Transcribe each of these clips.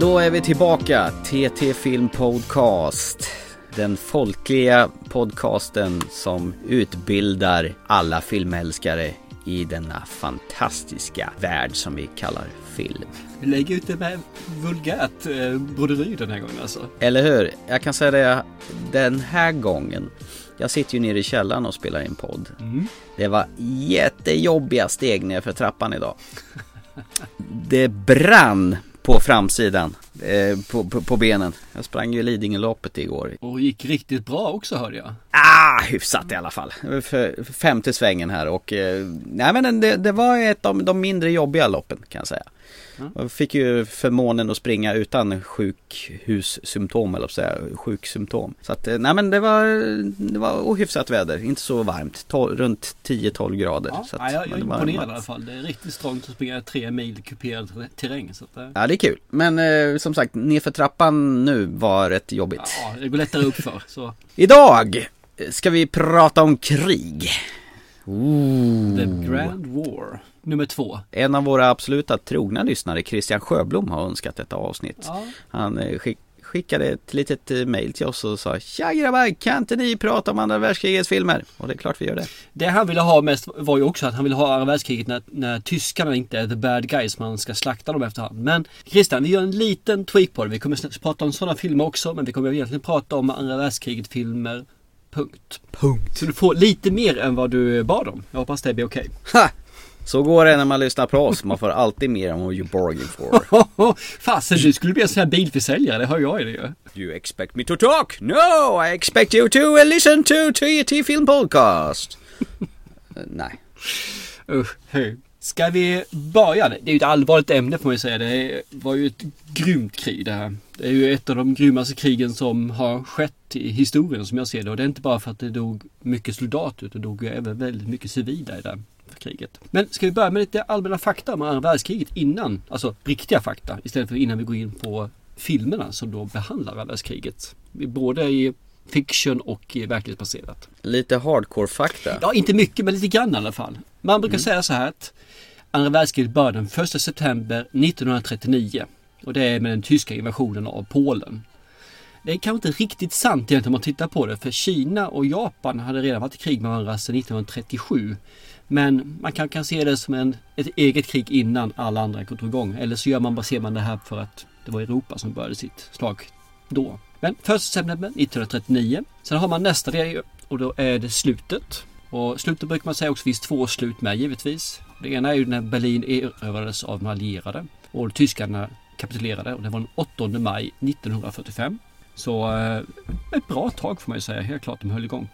då är vi tillbaka. TT Film Podcast. Den folkliga podcasten som utbildar alla filmälskare i denna fantastiska värld som vi kallar film. Vi lägger ut det med vulgärt eh, broderi den här gången alltså. Eller hur? Jag kan säga det den här gången. Jag sitter ju nere i källaren och spelar in podd. Mm. Det var jättejobbiga steg ner för trappan idag. Det brann på framsidan, eh, på, på, på benen. Jag sprang ju Lidingöloppet igår. Och gick riktigt bra också hörde jag. Ah, hyfsat i alla fall. Femte svängen här och eh, nej men det, det var ett av de mindre jobbiga loppen kan jag säga. Jag fick ju förmånen att springa utan sjukhussymptom eller så säga, sjuksymptom. Så att eh, nej men det var, det var ohyfsat väder, inte så varmt, tol, runt 10-12 grader. Ja, så att, ja, jag, är imponerad i alla fall. Det är riktigt strångt att springa tre mil kuperad terräng. Så att, eh, Ja det är kul, men eh, som sagt nerför trappan nu var rätt jobbigt. ja, det går lättare upp för. Så Idag ska vi prata om krig. Ooh. The Grand War. Nummer två. En av våra absoluta trogna lyssnare, Christian Sjöblom, har önskat detta avsnitt. Ja. Han eh, skick, skickade ett litet eh, mail till oss och sa Tja grabbar, kan inte ni prata om andra världskrigets filmer? Och det är klart vi gör det. Det han ville ha mest var ju också att han ville ha andra världskriget när, när tyskarna inte är the bad guys. Man ska slakta dem efterhand. Men Christian, vi gör en liten tweak på det. Vi kommer prata om sådana filmer också. Men vi kommer egentligen prata om andra världskriget filmer. Punkt. Punkt. Så du får lite mer än vad du bad om. Jag hoppas det blir okej. Ha! Så går det när man lyssnar på oss, man får alltid mer än vad you bargain for. Fasen, du skulle bli en sån här bilförsäljare. Det hör jag i det ju. You expect me to talk? No, I expect you to uh, listen to TT Film Podcast. Eh, Nej. Usch, hej. Ska vi börja? Det är ju ett allvarligt ämne får man ju säga. Det var ju ett grymt krig det här. Det är ju ett av de grymmaste krigen som har skett i historien som jag ser det. Och det är inte bara för att det dog mycket soldater utan det dog ju även väldigt mycket civila i det här kriget. Men ska vi börja med lite allmänna fakta om andra världskriget innan, alltså riktiga fakta istället för innan vi går in på filmerna som då behandlar andra världskriget. Både i fiction och i verklighetsbaserat. Lite hardcore fakta. Ja, inte mycket men lite grann i alla fall. Man brukar säga så här att andra världskriget började den 1 september 1939. Och det är med den tyska invasionen av Polen. Det är kanske inte riktigt sant egentligen om man tittar på det för Kina och Japan hade redan varit i krig med varandra sedan 1937. Men man kan, kan se det som en, ett eget krig innan alla andra drog igång. Eller så gör man, ser man det här för att det var Europa som började sitt slag då. Men 1 september 1939. Sen har man nästa del och då är det slutet. Och slutet brukar man säga också finns två slut med givetvis. Det ena är ju när Berlin erövrades av de allierade och tyskarna kapitulerade och det var den 8 maj 1945. Så eh, ett bra tag får man ju säga, helt klart de höll igång.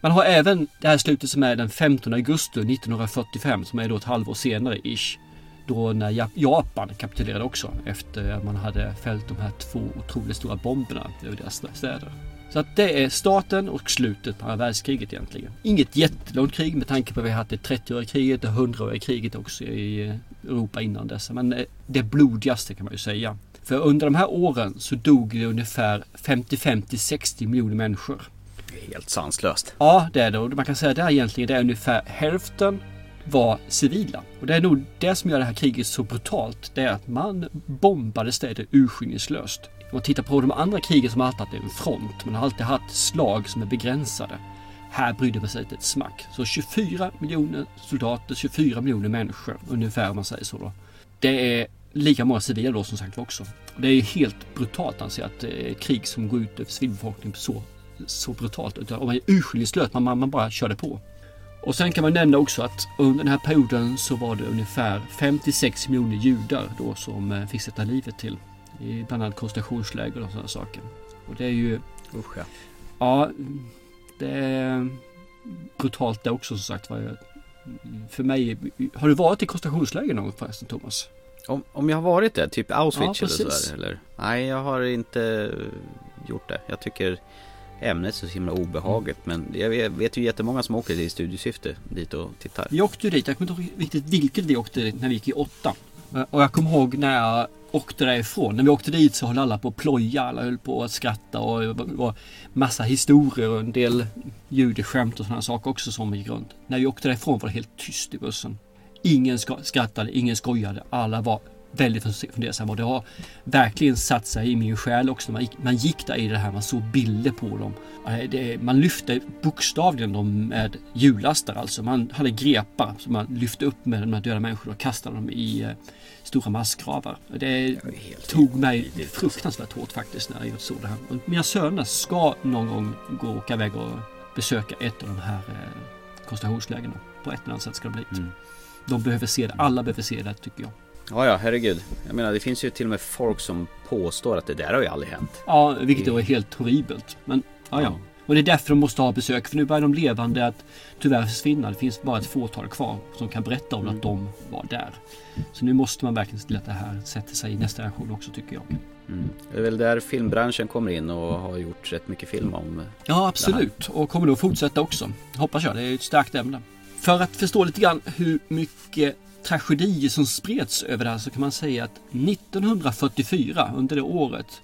Man har även det här slutet som är den 15 augusti 1945 som är då ett halvår senare ish. Då när Japan kapitulerade också efter att man hade fällt de här två otroligt stora bomberna över deras städer. Så att det är starten och slutet på andra världskriget egentligen. Inget jättelångt krig med tanke på att vi har haft det 30-åriga kriget och 100-åriga kriget också i eh, Europa innan dess. Men eh, det blodigaste kan man ju säga. För under de här åren så dog det ungefär 55 till 60 miljoner människor. Helt sanslöst. Ja, det är det. Och man kan säga att det är egentligen det är ungefär hälften var civila. Och det är nog det som gör det här kriget så brutalt. Det är att man bombade städer urskillningslöst. Om man tittar på de andra krigen som alltid haft en front. Man har alltid haft slag som är begränsade. Här brydde man sig inte ett smack. Så 24 miljoner soldater, 24 miljoner människor ungefär om man säger så då. Det är lika många civila då som sagt också. Det är helt brutalt anser jag att ett eh, krig som går ut över civilbefolkningen på så, så brutalt. Utan man är urskillningslöst, man, man bara körde på. Och sen kan man nämna också att under den här perioden så var det ungefär 56 miljoner judar då som eh, fick sätta livet till. I bland annat koncentrationsläger och sådana saker. Och det är ju, Usch ja. ja, det är brutalt det också som sagt var. För mig, har du varit i koncentrationsläger någon gång förresten Thomas? Om, om jag har varit det, typ Auschwitz Ja, eller sådär eller? Nej, jag har inte gjort det. Jag tycker ämnet så himla obehagligt. Men jag vet, vet ju jättemånga som åker i studiesyfte dit och tittar. Vi åkte ju dit, jag kommer inte ihåg riktigt vilket vi åkte dit när vi gick i åtta. Och jag kommer ihåg när jag åkte därifrån. När vi åkte dit så höll alla på att ploja, alla höll på att skratta och det var massa historier och en del judeskämt och sådana saker också som gick runt. När vi åkte därifrån var det helt tyst i bussen. Ingen skrattade, ingen skojade, alla var väldigt fundersam och det har verkligen satt sig i min själ också. Man gick, man gick där i det här, man såg bilder på dem. Det, man lyfte bokstavligen dem med hjulastar alltså. Man hade grepar som man lyfte upp med de här döda människorna och kastade dem i eh, stora massgravar. Det tog mig fruktansvärt hårt faktiskt när jag såg det här. Mina söner ska någon gång gå och åka iväg och besöka ett av de här eh, koncentrationslägren. På ett eller annat sätt ska det bli. Mm. De behöver se det. Alla behöver se det tycker jag. Ja, ja, herregud. Jag menar, det finns ju till och med folk som påstår att det där har ju aldrig hänt. Ja, vilket är helt horribelt. Men, ja, ja. Och det är därför de måste ha besök. För nu börjar de levande att tyvärr försvinna. Det finns bara ett fåtal kvar som kan berätta om mm. att de var där. Så nu måste man verkligen se till att det här sätter sig i nästa generation också tycker jag. Mm. Det är väl där filmbranschen kommer in och har gjort rätt mycket film om Ja absolut och kommer nog fortsätta också. Hoppas jag. Det är ett starkt ämne. För att förstå lite grann hur mycket tragedier som spreds över det här så kan man säga att 1944 under det året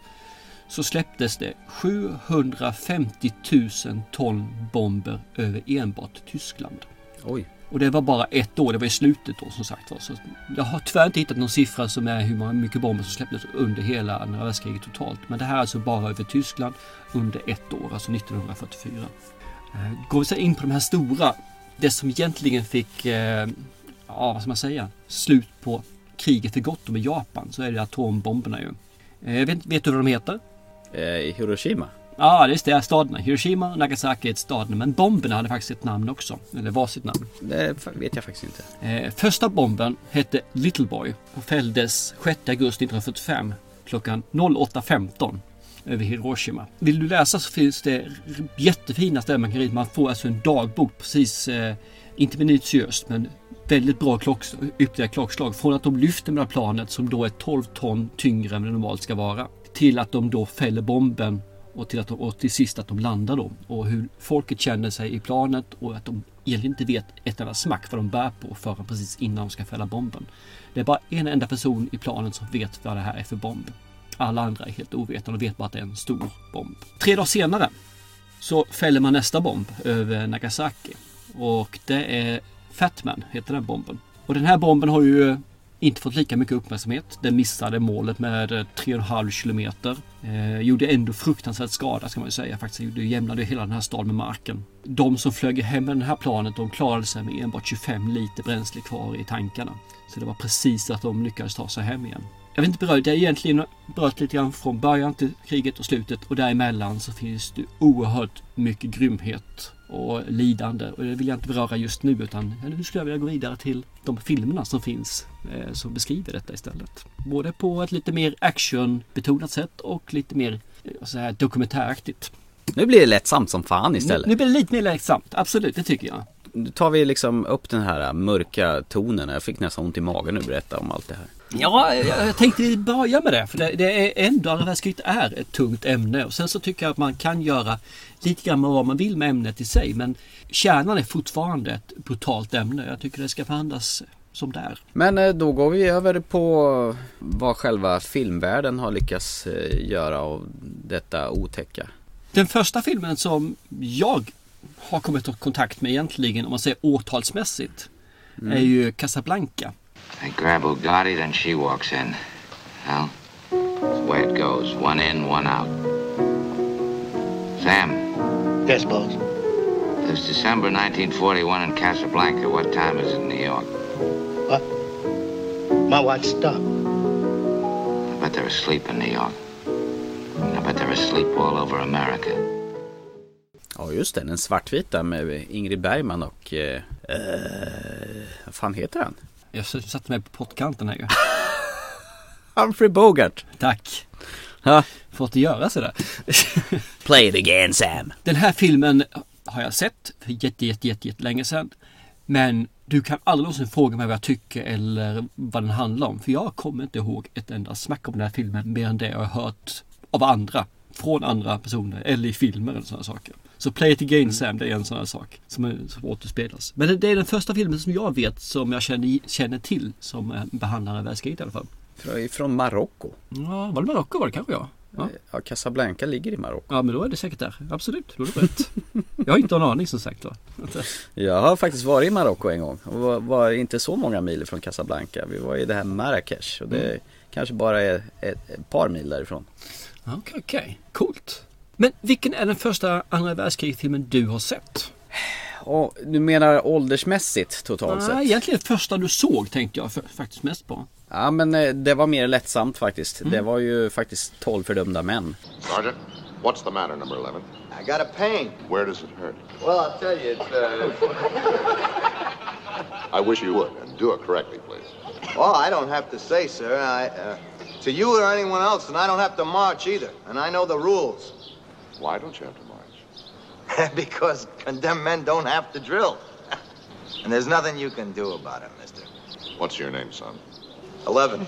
så släpptes det 750 000 ton bomber över enbart Tyskland. Oj. Och det var bara ett år, det var i slutet då som sagt var. Så jag har tyvärr inte hittat någon siffra som är hur mycket bomber som släpptes under hela andra världskriget totalt. Men det här är alltså bara över Tyskland under ett år, alltså 1944. Eh, går vi så in på de här stora, det som egentligen fick, eh, ja vad ska man säga, slut på kriget för gott med Japan så är det atombomberna ju. Eh, vet, vet du vad de heter? Eh, Hiroshima? Ja, det är staderna. Hiroshima och Nagasaki är staderna. Men bomberna hade faktiskt ett namn också. Eller varsitt namn. Det vet jag faktiskt inte. Eh, första bomben hette Little Boy och fälldes 6 augusti 1945 klockan 08.15 över Hiroshima. Vill du läsa så finns det jättefina ställen man kan rita. Man får alltså en dagbok precis, eh, inte minutiöst men väldigt bra klock, ytterligare klockslag. Från att de lyfter med planet som då är 12 ton tyngre än det normalt ska vara. Till att de då fäller bomben och till, att de, och till sist att de landar då. Och hur folket känner sig i planet och att de egentligen inte vet ett enda smack vad de bär på förrän precis innan de ska fälla bomben. Det är bara en enda person i planet som vet vad det här är för bomb. Alla andra är helt ovetande och vet bara att det är en stor bomb. Tre dagar senare så fäller man nästa bomb över Nagasaki. Och det är Fatman, heter den bomben. Och den här bomben har ju inte fått lika mycket uppmärksamhet. Den missade målet med 3,5 kilometer. Eh, gjorde ändå fruktansvärt skada ska man ju säga. Faktiskt det jämnade hela den här staden med marken. De som flög hem med det här planet de klarade sig med enbart 25 liter bränsle kvar i tankarna. Så det var precis att de lyckades ta sig hem igen. Jag vet inte beröra, det är egentligen berört lite grann från början till kriget och slutet och däremellan så finns det oerhört mycket grymhet och lidande. Och det vill jag inte beröra just nu utan nu skulle jag vilja gå vidare till de filmerna som finns eh, som beskriver detta istället. Både på ett lite mer actionbetonat sätt och lite mer eh, så här, dokumentäraktigt. Nu blir det lättsamt som fan istället. Nu, nu blir det lite mer lättsamt, absolut det tycker jag. Nu tar vi liksom upp den här mörka tonen. Jag fick nästan ont i magen nu berätta om allt det här. Ja, jag tänkte vi börja med det. För det, det är ändå, världskriget är ett tungt ämne. Och sen så tycker jag att man kan göra lite grann vad man vill med ämnet i sig. Men kärnan är fortfarande ett brutalt ämne. Jag tycker det ska förhandlas som det är. Men eh, då går vi över på vad själva filmvärlden har lyckats eh, göra av detta otäcka. Den första filmen som jag har kommit i kontakt med egentligen, om man säger årtalsmässigt, mm. är ju Casablanca. I grab Bugatti, then she walks in. Well, that's the way it goes. One in, one out. Sam. Yes, boss. It's December 1941 in Casablanca. What time is it in New York? What? My watch stopped. I bet they're asleep in New York. I bet they're asleep all over America. Ja just det, den svartvita med Ingrid Bergman och... Eh, eh, vad fan heter han? Jag satte mig på pottkanten här ju. Humphrey Bogart. Tack. Ha. Inte göra sådär. Play it again Sam. Den här filmen har jag sett för jätte, jätte, jätte, jätte länge sedan. Men du kan aldrig någonsin fråga mig vad jag tycker eller vad den handlar om. För jag kommer inte ihåg ett enda smack om den här filmen mer än det jag har hört av andra. Från andra personer eller i filmer eller sådana saker. Så Play It Again Sam, det är en sån här sak som, som återspeglas. Men det är den första filmen som jag vet som jag känner, känner till som behandlar världskriget i alla fall. Från Marocko? Ja, var det Marocko var det kanske ja? Ja. Ja, Casablanca ligger i Marocko. Ja men då är det säkert där. Absolut, då är det rätt. Jag har inte en aning som sagt var. Jag har faktiskt varit i Marocko en gång och var, var inte så många mil från Casablanca. Vi var i det här Marrakesh och det Mm. kanske bara är ett, ett par mil därifrån. Okej, okej. Coolt. Men vilken är den första andra världskrigsfilmen du har sett? Och du menar åldersmässigt totalt Nej, sett? egentligen första du såg tänkte jag för, faktiskt mest på. Ja men eh, det var mer lättsamt faktiskt. Mm. Det var ju faktiskt 12 fördömda män. Sergeant, what's the matter, number 11? I got a pain. Where does it hurt? Well, I'll tell you, it's, uh... I wish you would, and do it correctly, please. Well, I don't have to say, sir. I, uh... To you or anyone else, and I don't have to march either. And I know the rules. Why don't you have to march? because condemned men don't have to drill. and there's nothing you can do about it, mister. What's your name, son? Eleven.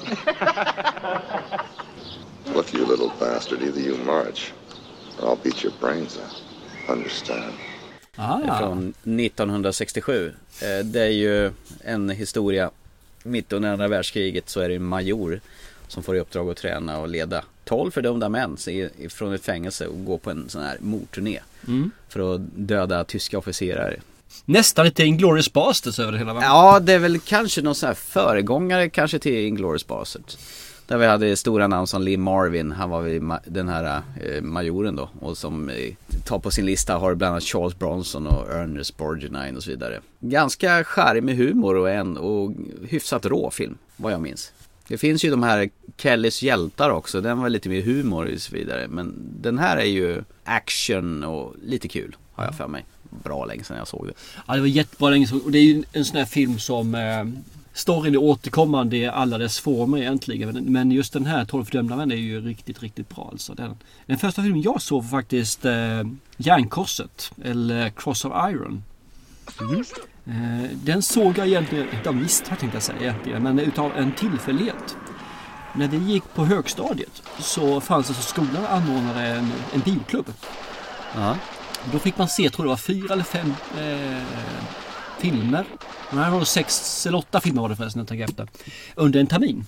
Look, you little bastard, either you march, or I'll beat your brains out. Understand? Ah, Från 1967. Eh, Det är ju en historia. Mitt under andra världskriget så är det en major som får i uppdrag att träna och leda 12 fördömda män från ett fängelse och gå på en sån här mordturné. Mm. För att döda tyska officerare. nästan lite Inglourious Basterds över hela va? Ja, det är väl kanske någon sån här föregångare kanske till Inglourious Basterds. Där vi hade stora namn som Lee Marvin, han var väl den här eh, majoren då. Och som eh, tar på sin lista har bland annat Charles Bronson och Ernest Borgnine och så vidare. Ganska charmig humor och en och hyfsat rå film, vad jag minns. Det finns ju de här Kellys hjältar också, den var lite mer humor och så vidare. Men den här är ju action och lite kul, har jag för mig. Bra länge sedan jag såg det. Ja, det var jättebra länge sedan. Och det är ju en sån här film som eh, Storyn är återkommande i alla dess former egentligen. Men, men just den här 12 fördömda män är ju riktigt, riktigt bra alltså. Den, den första filmen jag såg var faktiskt eh, Järnkorset. Eller Cross of Iron. Eh, den såg jag egentligen, inte av misstag tänkte jag säga egentligen, men utav en tillfällighet. När vi gick på högstadiet så fanns det så skolan anordnade en, en bioklubb. Ja. Då fick man se, tror det var fyra eller fem eh, filmer. De här var sex eller åtta filmer var det förresten, jag tänker efter. Under en termin.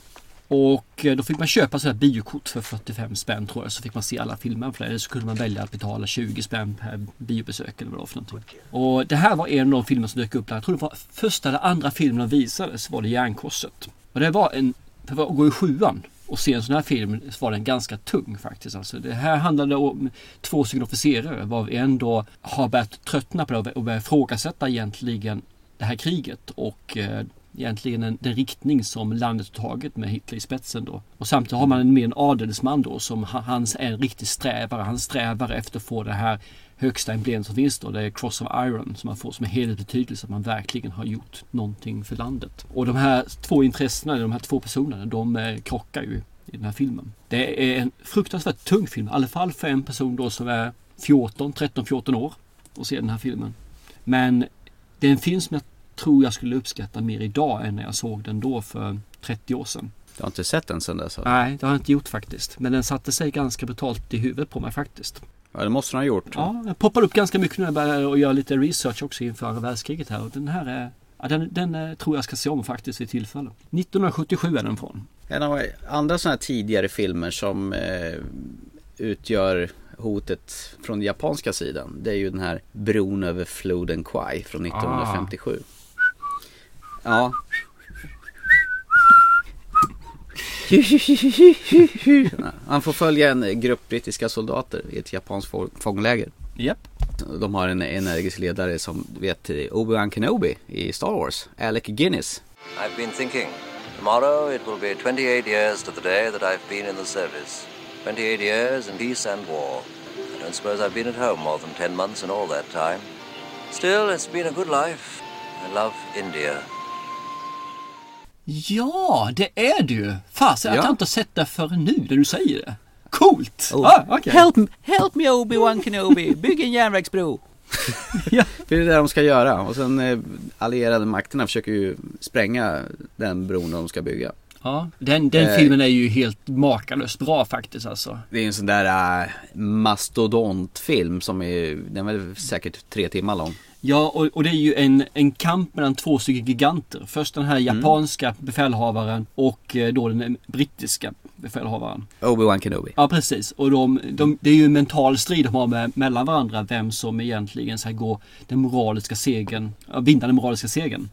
Och eh, då fick man köpa sådär biokort för 45 spänn tror jag. Så fick man se alla filmer för det. Eller så kunde man välja att betala 20 spänn per biobesök eller vad det var för någonting. Och det här var en av de filmer som dök upp. Jag tror det var första eller andra filmen de visades var det Järnkorset. Och det var en, för att gå i sjuan och se en sån här film så var den ganska tung faktiskt. Alltså det här handlade om två stycken officerare varav en då har börjat tröttna på det och börjat ifrågasätta egentligen det här kriget och eh, egentligen den, den riktning som landet tagit med Hitler i spetsen då. Och samtidigt har man en mer en adelsman då som han, är en riktig strävare. Han strävar efter att få det här högsta emblemet som finns då. Det är Cross of Iron som man får som en helhetsbetydelse att man verkligen har gjort någonting för landet. Och de här två intressena, de här två personerna, de eh, krockar ju i den här filmen. Det är en fruktansvärt tung film, i alla fall för en person då som är 14, 13-14 år och ser den här filmen. Men det är en film som jag tror jag skulle uppskatta mer idag än när jag såg den då för 30 år sedan. Du har inte sett den sedan dess? Nej, det har jag inte gjort faktiskt. Men den satte sig ganska brutalt i huvudet på mig faktiskt. Ja, det måste den ha gjort. Ja, den poppar upp ganska mycket när jag börjar göra lite research också inför världskriget här. Och den här är, ja, den, den eh, tror jag ska se om faktiskt vid tillfälle. 1977 är den från. En av andra sådana här tidigare filmer som eh, utgör hotet från den japanska sidan. Det är ju den här Bron över floden Kwai från 1957. Ja. Han får följa en grupp brittiska soldater i ett japanskt få- fångläger. Japp. De har en energisk ledare som vet Obi-Wan Kenobi i Star Wars, Alec Guinness. I've been thinking. Tomorrow it will be 28 years to the day that I've been in the service. 28 years in peace and war. I don't suppose I've been at home more than 10 months in all that time. Still, it's been a good life. I love India. Ja, det är det ju! Fasen, Ja. jag kan inte sett det förrän nu när du säger det. Coolt! Oh. Ah, okej. help, help me Obi-Wan Kenobi, bygg en järnvägsbro! Ja. Det är det de ska göra och sen eh, allierade makterna försöker ju spränga den bron de ska bygga. Ja, den, den Eh. filmen är ju helt makalöst bra faktiskt alltså. Det är en sån där äh, mastodontfilm som är, den är väl säkert tre timmar lång. Ja, och, och det är ju en, en kamp mellan två stycken giganter. Först den här japanska befälhavaren och eh, då den brittiska. befälhavaren. Obi-Wan Kenobi. Ja precis och de, de, det är ju en mental strid de har med, mellan varandra vem som egentligen ska gå den moraliska segern, vinna den moraliska segern.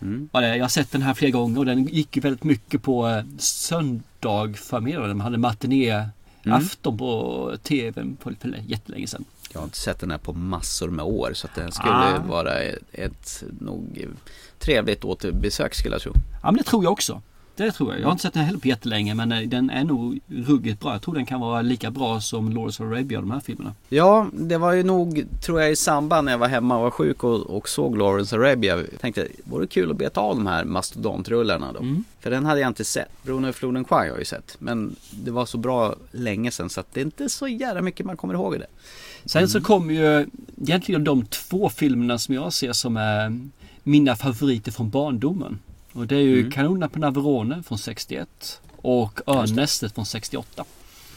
Mm. Ja, jag har sett den här flera gånger och den gick ju väldigt mycket på eh, söndag förmiddag. De hade matiné afton på tvn för, för jättelänge sedan. Jag har inte sett den här på massor med år så att det skulle Ah. vara ett, ett nog trevligt återbesök skulle jag tro. Ja men det tror jag också. Det tror jag. Jag har inte sett den heller på jättelänge men eh, den är nog ruggigt bra. Jag tror den kan vara lika bra som Lawrence of Arabia de här filmerna. Ja, det var ju nog, tror jag, i samband när jag var hemma och var sjuk och, och såg Lawrence Arabia. Jag tänkte, vore kul att beta av de här mastodontrullarna då. Mm. För den hade jag inte sett. Över floden Kwai har jag ju sett. Men det var så bra länge sedan så att det är inte så jävla mycket man kommer ihåg i det. Sen så kommer ju egentligen de två filmerna som jag ser som är mina favoriter från barndomen. Och det är ju Mm. Kanonerna på Navarone från 61 och Örnnästet från 68.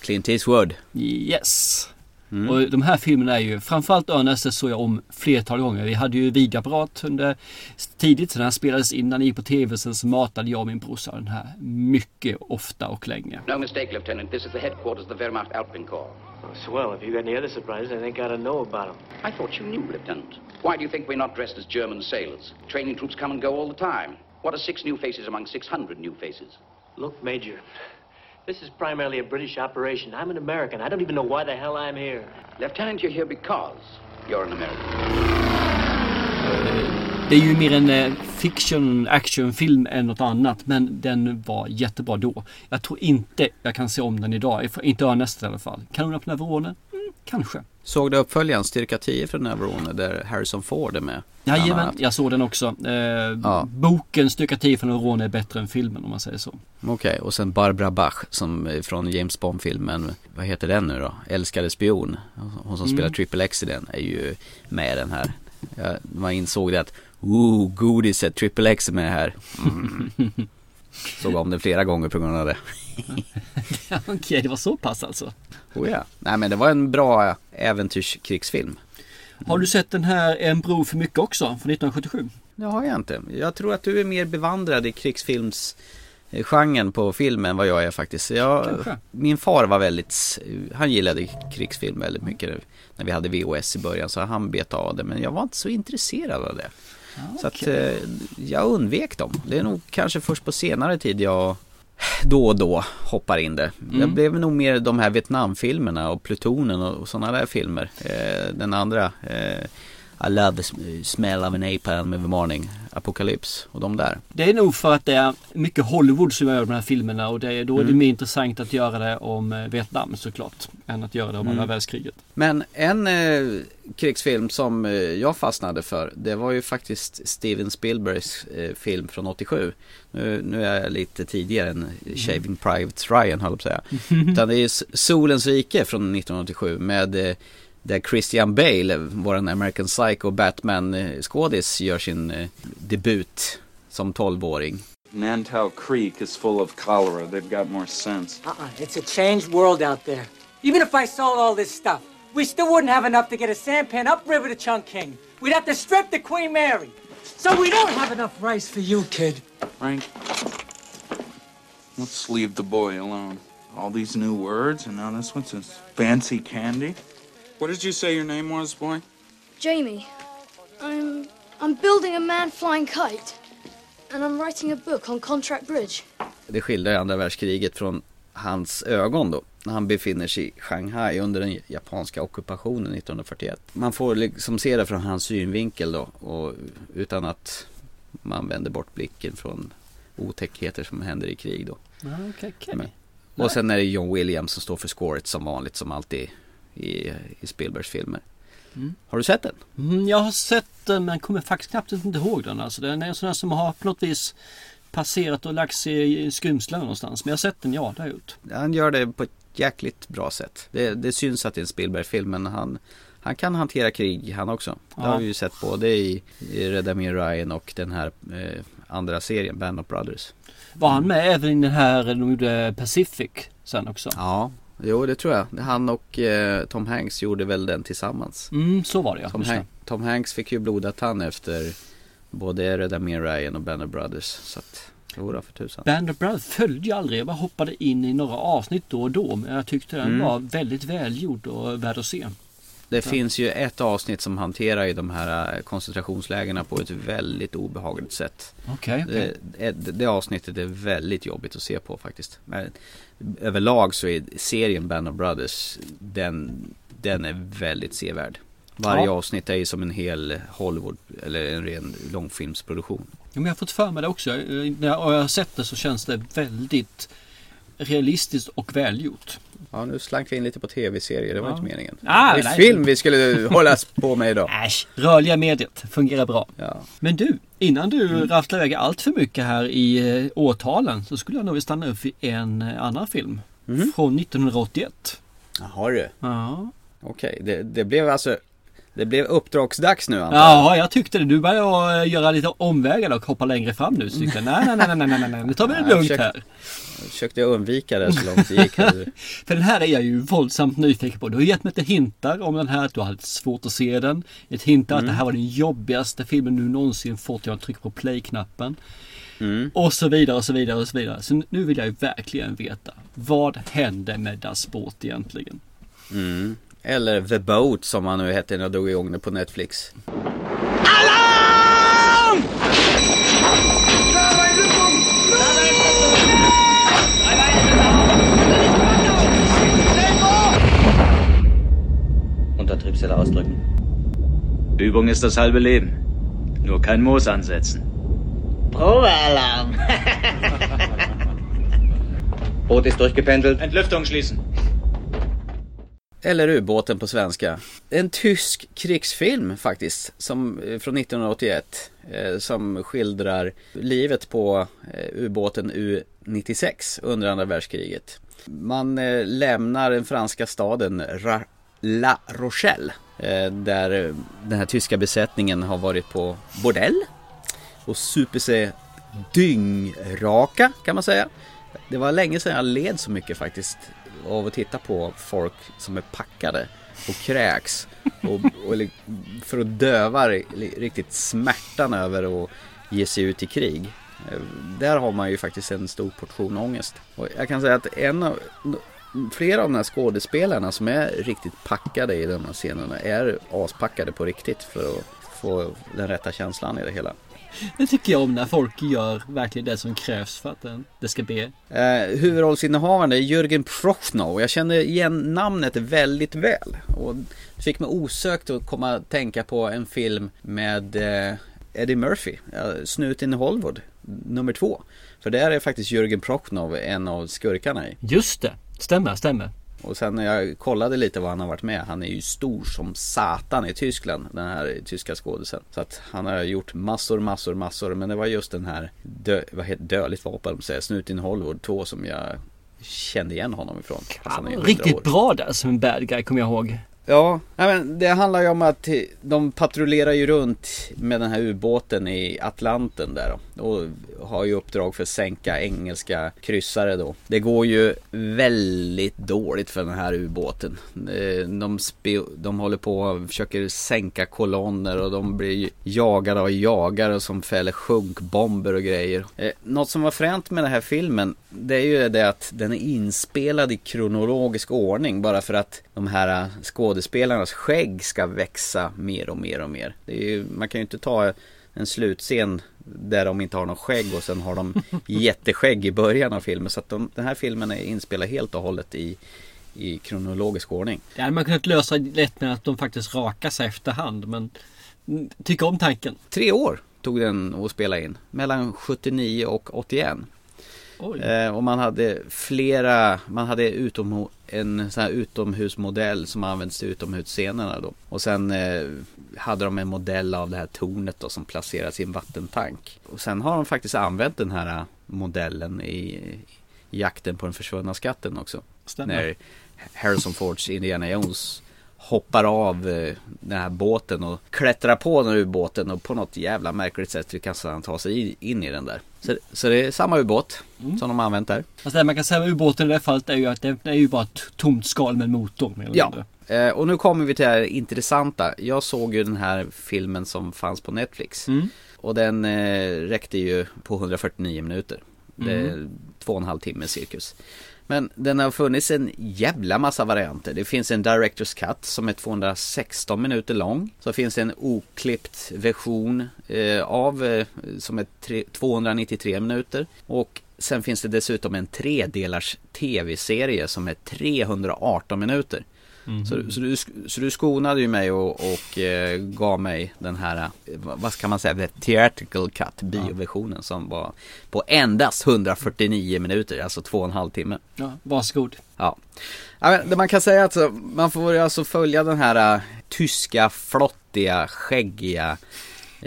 Clint Eastwood. Yes! Mm. Och de här filmerna är ju, framförallt Örnnästet såg jag om flertal gånger. Vi hade ju videoapparat under tidigt, så den spelades in, när gick på tv, sen så matade jag och min brorsa den här mycket ofta och länge. No mistake, Lieutenant. This is the headquarters of the Wehrmacht Alpenkorps. Swell, if you've got any other surprises, I think I ought to know about them. I thought you knew, Lieutenant. Why do you think we're not dressed as German sailors? Training troops come and go all the time. What are six new faces among 600 new faces? Look, Major, this is primarily a British operation. I'm an American. I don't even know why the hell I'm here. Lieutenant, you're here because you're an American. Det är ju mer en eh, fiction actionfilm än något annat men den var jättebra då. Jag tror inte jag kan se om den idag, inte Örnnästet i alla fall. Kanonerna på Navarone? Mm, kanske. Såg du uppföljaren Styrka 10 från Navarone där Harrison Ford är med? Jajamän, jag såg den också. Eh, Ja. Boken Styrka 10 från Navarone är bättre än filmen om man säger så. Okej, och sen Barbara Bach som är från James Bond-filmen, vad heter den nu då? Älskade spion. Hon som spelar Triple X i den är ju med i den här. Ja, man insåg det att, ooh, godiset, Triple X är med här. Mm. Såg om den flera gånger på grund av det. Okej, det var så pass alltså. Oh ja. Nej men det var en bra äventyrskrigsfilm. Har du sett den här En bro för mycket också från 1977? Det har jag inte. Jag tror att du är mer bevandrad i krigsfilms eh, genren på filmen vad jag är faktiskt. Jag, Kanske. min far var väldigt, han gillade krigsfilm väldigt mycket när vi hade VHS i början så han bet av det men jag var inte så intresserad av det. Så att eh, jag undvek dem. Det är nog kanske först på senare tid jag då och då hoppar in det. Mm. Jag blev nog mer de här Vietnamfilmerna och Plutonen och, och sådana där filmer. Eh, den andra eh, I love the sm- smell of an napalm every morning. Apocalypse och de där. Det är nog för att det är mycket Hollywood som gör de här filmerna och det, då är det Mm. mer intressant att göra det om eh, Vietnam såklart. Än att göra det om Mm. andra världskriget. Men en eh, krigsfilm som eh, jag fastnade för det var ju faktiskt Steven Spielbergs eh, film från 87. Nu, nu är jag lite tidigare än Shaving Private Ryan höll jag på att säga. Utan det är Solens rike från 1987 med eh, där Christian Bale, våran American Psycho Batman eh, skådis gör sin eh, debut som 12-åring. Nantou Creek is full of cholera. They've got more sense. Uh-uh. It's a changed world out there. Even if I sold all this stuff, we still wouldn't have enough to get a sampan upriver to Chungking. We'd have to strip the Queen Mary. So we don't have enough rice for you, kid. Frank, let's leave the boy alone. All these new words, and now this one's this fancy candy. What did you say your name was, boy? Jamie, I'm I'm building a man-flying kite, and I'm writing a book on Contract Bridge. Det skildrar andra världskriget från hans ögon då. När han befinner sig i Shanghai under den japanska ockupationen 1941. Man får liksom se det från hans synvinkel då. Och utan att man vänder bort blicken från otäckheter som händer i krig då. Okej, okej. Men- Och sen är det John Williams som står för scoret som vanligt som alltid i, i Spielbergs filmer. Mm. Har du sett den? Mm, jag har sett den men kommer faktiskt knappt inte ihåg den. Alltså, den är en sån här som har på något vis passerat och lagt sig i skrymslen någonstans. Men jag har sett den, ja det har jag gjort. Han gör det på ett jäkligt bra sätt. Det, det syns att det är en Spielberg-film men han, han kan hantera krig han också. Det Ja. har vi ju sett både i, i Rädda Min Ryan och den här eh, andra serien, Band of Brothers. Var han med även i den här de gjorde Pacific sen också? Ja, jo det tror jag. Han och eh, Tom Hanks gjorde väl den tillsammans. Mm, så var det ja. Tom. Han- Tom Hanks fick ju blodad tand efter både Rädda Min Ryan och Band of Brothers. Så att Jodå, för tusan. Band of Brothers följde jag aldrig. Jag bara hoppade in i några avsnitt då och då. Men jag tyckte den Mm. var väldigt välgjord och värd att se. Det finns ju ett avsnitt som hanterar ju de här eh, koncentrationslägena på ett väldigt obehagligt sätt. Okej, okej. Det, det, det avsnittet är väldigt jobbigt att se på faktiskt. Men överlag så är serien Band of Brothers, den, den är väldigt sevärd. Varje Ja. avsnitt är ju som en hel Hollywood eller en ren långfilmsproduktion. Ja, men jag har fått för mig det också. När jag har sett det så känns det väldigt realistiskt och välgjort. Ja, nu slank vi in lite på tv-serier, det var Ja. inte meningen. Ah, det är nej. film vi skulle hålla på med idag. Äsch, rörliga mediet fungerar bra. Ja. Men du, innan du Mm. rafflar iväg allt för mycket här i eh, årtalen så skulle jag nog vilja stanna upp vid en eh, annan film. Mhm. Från 1981. Jaha du. Ja. Okej, det, det blev alltså Det blev uppdragsdags nu antar jag. Ja, jag tyckte det. Du började eh, göra lite omvägar och hoppa längre fram nu. Så tyckte jag, nej, nej, nej, nej, nej, nej, nej, nu tar vi det Jag lugnt försökte- här. Jag försökte undvika det så långt det gick. För den här är jag ju våldsamt nyfiken på. Du har gett mig lite hintar om den här, att du har lite svårt att se den. Ett hintar att Mm. det här var den jobbigaste filmen du någonsin fått. Jag trycker på play-knappen. Mm. Och så vidare och så vidare och så vidare. Så nu vill jag ju verkligen veta. Vad hände med Das Boot egentligen? Mm. Eller The Boat som han nu hette när jag drog igång det på Netflix. Untertriebszelle ausdrücken. Übung ist das halbe Leben. Nur kein Moos ansetzen. Probealarm. Boot ist durchgependelt. Entlüftung schließen. Eller ubåten på svenska. En tysk krigsfilm faktiskt. Som, eh, från 1981. Eh, som skildrar livet på eh, ubåten U96 under andra världskriget. Man eh, lämnar den franska staden Ra- La Rochelle. Eh, där eh, den här tyska besättningen har varit på bordell. Och super sig dyngraka kan man säga. Det var länge sedan jag led så mycket faktiskt av att titta på folk som är packade och kräks. Och, och för att döva riktigt smärtan över att ge sig ut i krig. Eh, där har man ju faktiskt en stor portion ångest. Och jag kan säga att en av, flera av de här skådespelarna som är riktigt packade i de här scenerna är aspackade på riktigt för att få den rätta känslan i det hela. Det tycker jag om när folk gör verkligen det som krävs för att den- det ska bli. Eh, huvudrollsinnehavaren är Jürgen Prochnow. Jag känner igen namnet väldigt väl. Och det fick mig osökt att komma att tänka på en film med eh, Eddie Murphy, eh, Snuten i Hollywood, nummer två. För där är faktiskt Jürgen Prochnow en av skurkarna i. Just det, stämmer, stämmer. Och sen när jag kollade lite vad han har varit med, han är ju stor som satan i Tyskland, den här tyska skådisen. Så att han har gjort massor, massor, massor. Men det var just den här, dö, vad heter dödligt vapen, de säger, Snuten i Hollywood 2 som jag kände igen honom ifrån. 100 Riktigt år. bra där som en bad guy kommer jag ihåg. Ja, men det handlar ju om att de patrullerar ju runt med den här ubåten i Atlanten där då, och har ju uppdrag för att sänka engelska kryssare då. Det går ju väldigt dåligt för den här ubåten. Eh, de, de håller på och försöker sänka kolonner och de blir jagade av jagare som fäller sjunkbomber och grejer. Eh, något som var fränt med den här filmen det är ju det att den är inspelad i kronologisk ordning bara för att de här eh, skådespelarnas skägg ska växa mer och mer och mer. Ju, man kan ju inte ta en slutscen där de inte har någon skägg och sen har de jätteskägg i början av filmen. Så att de, den här filmen är inspelad helt och hållet i, i kronologisk ordning. Det hade man kunnat lösa lätt med att de faktiskt rakar sig efterhand. Men tycker om tanken. Tre år tog den att spela in. Mellan 79 och 81. Eh, och man hade flera, man hade utom, en sån här utomhusmodell som används till utomhusscenerna då. Och sen eh, hade de en modell av det här tornet då som placeras i en vattentank. Och sen har de faktiskt använt den här modellen i, i jakten på den försvunna skatten också. Stämmer. När Harrison Fords Indiana Jones hoppar av eh, den här båten och klättrar på den här ubåten och på något jävla märkligt sätt lyckas han ta sig in i den där. Så, så det är samma ubåt som de har använt där. Alltså det man kan säga med ubåten i det här fallet är ju att det är ju bara ett tomt skal med motor. Eller Ja, eh, och nu kommer vi till det här intressanta. Jag såg ju den här filmen som fanns på Netflix. Mm. Och den eh, räckte ju på 149 minuter. Det är Mm. två och en halv timme cirkus. Men den har funnits en jävla massa varianter. Det finns en Directors Cut som är 216 minuter lång. Så finns det en oklippt version eh, av eh, som är tre, 293 minuter. Och sen finns det dessutom en tredelars tv-serie som är 318 minuter. Mhm. Så, så, du, så du skonade ju mig och, och eh, gav mig den här, eh, vad ska man säga, the theatrical cut, bioversionen som var på endast 149 minuter, alltså två och en halv timme. Ja, varsågod. Ja. ja det man kan säga alltså, man får alltså följa den här uh, tyska, flottiga, skäggiga eh,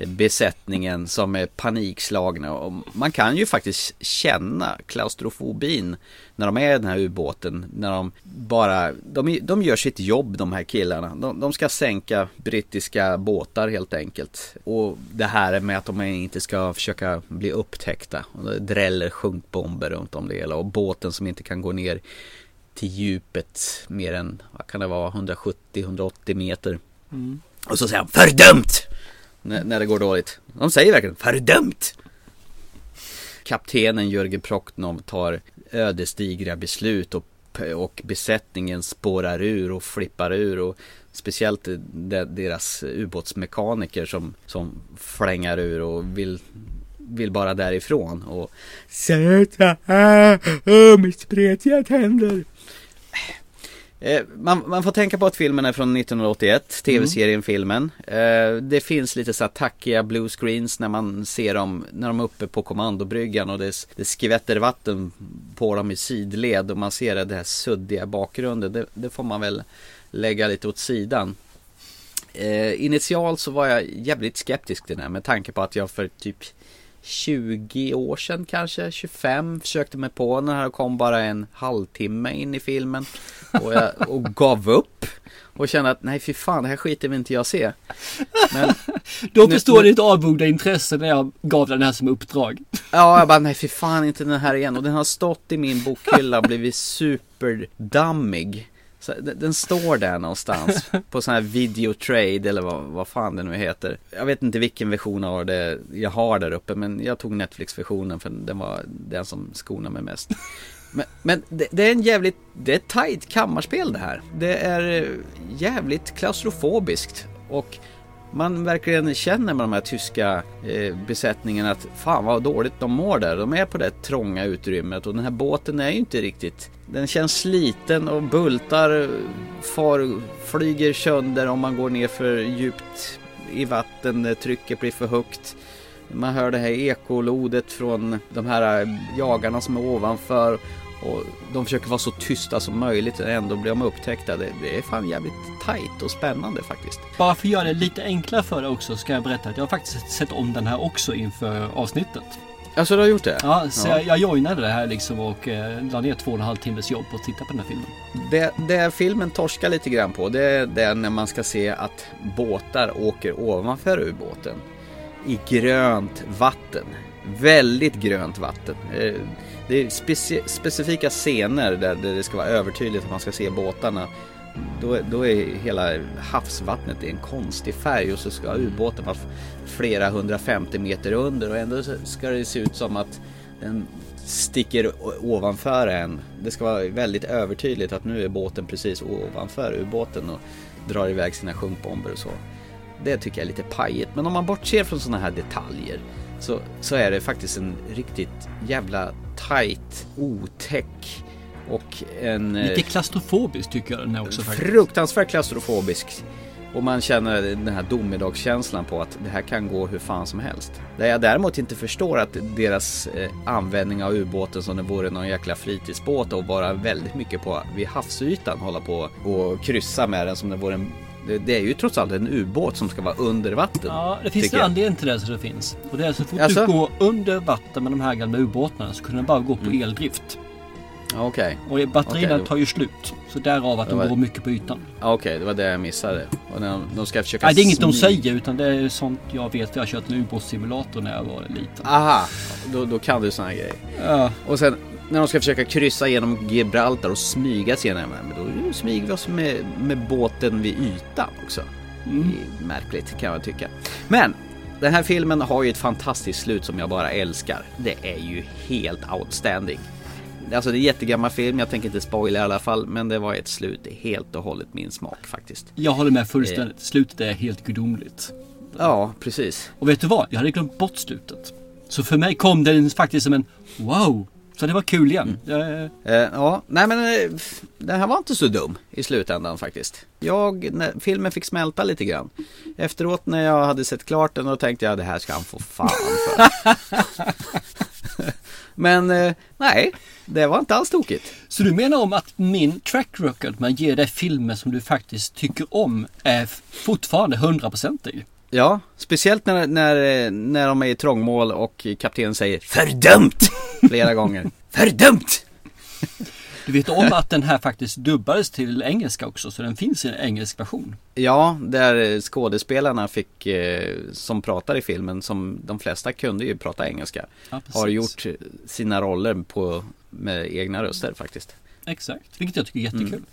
besättningen som är panikslagna och man kan ju faktiskt känna klaustrofobin när de är i den här ubåten när de bara de, de gör sitt jobb de här killarna de, de ska sänka brittiska båtar helt enkelt och det här med att de inte ska försöka bli upptäckta och det dräller sjunkbomber runt om det hela och båten som inte kan gå ner till djupet mer än, vad kan det vara, 170-180 meter. Mm. Och så säger han fördömt! När, när det går dåligt. De säger verkligen fördömt! Kaptenen Jörgen Proktnov tar ödesdigra beslut och, och besättningen spårar ur och flippar ur och speciellt de, deras ubåtsmekaniker som, som flängar ur och vill vill bara därifrån och Sluta! oh, mitt spretiga tänder! Eh, Man, man får tänka på att filmen är från 1981, tv-serien filmen. Eh, det finns lite så här tackiga blue screens när man ser dem när de är uppe på kommandobryggan och det, det skvätter vatten på dem i sidled och man ser det här suddiga bakgrunden. Det, det får man väl lägga lite åt sidan. Eh, initialt så var jag jävligt skeptisk till den här med tanke på att jag för typ 20 år sedan kanske, 25 försökte mig på den här och kom bara en halvtimme in i filmen och, jag, och gav upp och kände att nej fy fan det här skiter vill inte jag se. Men, Då förstår nu- ditt avbogda intresse när jag gav den här som uppdrag. Ja, jag bara nej fy fan inte den här igen och den har stått i min bokhylla och blivit superdammig. Så den, den står där någonstans på sån här videotrade eller vad, vad fan det nu heter. Jag vet inte vilken version av det jag har där uppe men jag tog Netflix-versionen för den var den som skonar mig mest. Men, men det, det är en jävligt, det är ett tight kammarspel det här. Det är jävligt klaustrofobiskt och man verkligen känner med de här tyska eh, besättningarna att fan vad dåligt de mår där. De är på det trånga utrymmet och den här båten är ju inte riktigt Den känns sliten och bultar far, flyger sönder om man går ner för djupt i vatten. Trycket blir för högt. Man hör det här ekolodet från de här eh, jagarna som är ovanför. Och de försöker vara så tysta som möjligt och ändå blir de upptäckta. Det, det är fan jävligt tight och spännande faktiskt. Bara för att göra det lite enklare för dig också ska jag berätta att jag har faktiskt sett om den här också inför avsnittet. Alltså du har gjort det? Ja, så Ja. Jag, jag joinade det här liksom och eh, la ner två och en halv timmes jobb på att titta på den här filmen. Det, det filmen torskar lite grann på det är det när man ska se att båtar åker ovanför ubåten. I grönt vatten. Väldigt grönt vatten. Eh, det är speci- specifika scener där det ska vara övertydligt att man ska se båtarna. Då, då är hela havsvattnet i en konstig färg och så ska ubåten vara flera 150 meter under och ändå ska det se ut som att den sticker ovanför en. Det ska vara väldigt övertydligt att nu är båten precis ovanför ubåten och drar iväg sina sjunkbomber och så. Det tycker jag är lite pajigt. Men om man bortser från sådana här detaljer så, så är det faktiskt en riktigt jävla tight, otäck och en... eh, Lite klaustrofobiskt tycker jag den är också faktiskt. Fruktansvärt klaustrofobisk. Och man känner den här domedagskänslan på att det här kan gå hur fan som helst. Det jag däremot inte förstår att deras eh, användning av ubåten som det vore någon jäkla fritidsbåt och vara väldigt mycket på vid havsytan hålla på och kryssa med den som det vore en det, det är ju trots allt en ubåt som ska vara under vatten. Ja, det finns en anledning till det så det finns. Och det är så fort Jaså? du går under vatten med de här gamla ubåtarna så kunde den bara gå på eldrift. Okej. Och batterierna då- tar ju slut. Så därav att de var- går mycket på ytan. Okej, det var det jag missade. Och när de, de ska försöka Nej, det är inget de säger utan det är sånt jag vet. Jag har kört en ubåtssimulator när jag var liten. Aha, då, då kan du såna här grejer. Ja. Och sen när de ska försöka kryssa genom Gibraltar och smyga sig igenom, men då smyger vi oss med, med båten vid ytan också. Mm. Märkligt kan jag tycka. Men den här filmen har ju ett fantastiskt slut som jag bara älskar. Det är ju helt outstanding. Alltså det är en jättegammal film, jag tänker inte spoila i alla fall, men det var ett slut helt och hållet min smak faktiskt. Jag håller med fullständigt. Slutet är helt gudomligt. Ja, precis. Och vet du vad? Jag hade glömt bort slutet. Så för mig kom den faktiskt som en wow. Så det var kul igen. Mm. Eh, ja, nej men eh, den här var inte så dum i slutändan faktiskt. Jag, när filmen fick smälta lite grann. Efteråt när jag hade sett klart den då tänkte jag det här ska han få fan för. men eh, nej, det var inte alls tokigt. Så du menar om att min track record med att ge dig filmer som du faktiskt tycker om är fortfarande hundraprocentig? Ja, speciellt när, när, när de är i trångmål och kaptenen säger Fördömt! Flera gånger. Fördömt! Du vet om att den här faktiskt dubbades till engelska också så den finns i en engelsk version. Ja, där skådespelarna fick, eh, som pratar i filmen, som de flesta kunde ju prata engelska. Ja, har gjort sina roller på, med egna röster faktiskt. Exakt, vilket jag tycker är jättekul. Mm.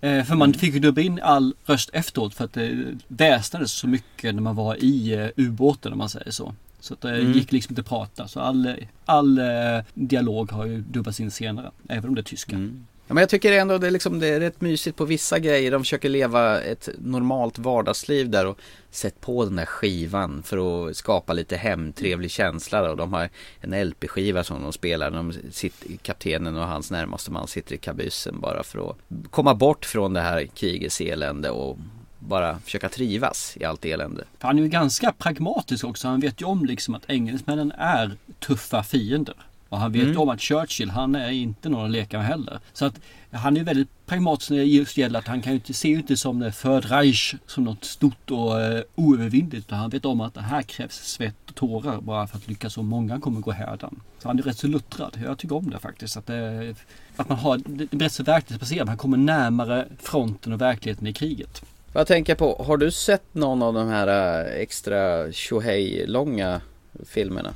För man fick ju dubba in all röst efteråt för att det väsnades så mycket när man var i uh, ubåten om man säger så. Så att det mm. gick liksom inte att prata. Så all, all uh, dialog har ju dubbats in senare. Även om det är tyska. Mm. Ja, men jag tycker ändå det är, liksom, det är rätt mysigt på vissa grejer. De försöker leva ett normalt vardagsliv där och sätt på den där skivan för att skapa lite hemtrevlig känsla. Då. De har en LP-skiva som de spelar. De sitter, kaptenen och hans närmaste man sitter i kabyssen bara för att komma bort från det här krigets elände och bara försöka trivas i allt elände. Han är ju ganska pragmatisk också. Han vet ju om liksom att engelsmännen är tuffa fiender. Och han vet mm. om att Churchill, han är inte någon att leka med heller. Så att han är väldigt pragmatisk när det just gäller att han kan ju inte se inte som det Third Reich som något stort och uh, oövervinnligt. Utan han vet om att det här krävs svett och tårar bara för att lyckas och många kommer gå härdan. Så han är rätt så luttrad. Jag tycker om det faktiskt. Att, det, att man har, det är rätt så verklighetsbaserat. Han kommer närmare fronten och verkligheten i kriget. Jag tänker på, har du sett någon av de här äh, extra Shohei långa filmerna?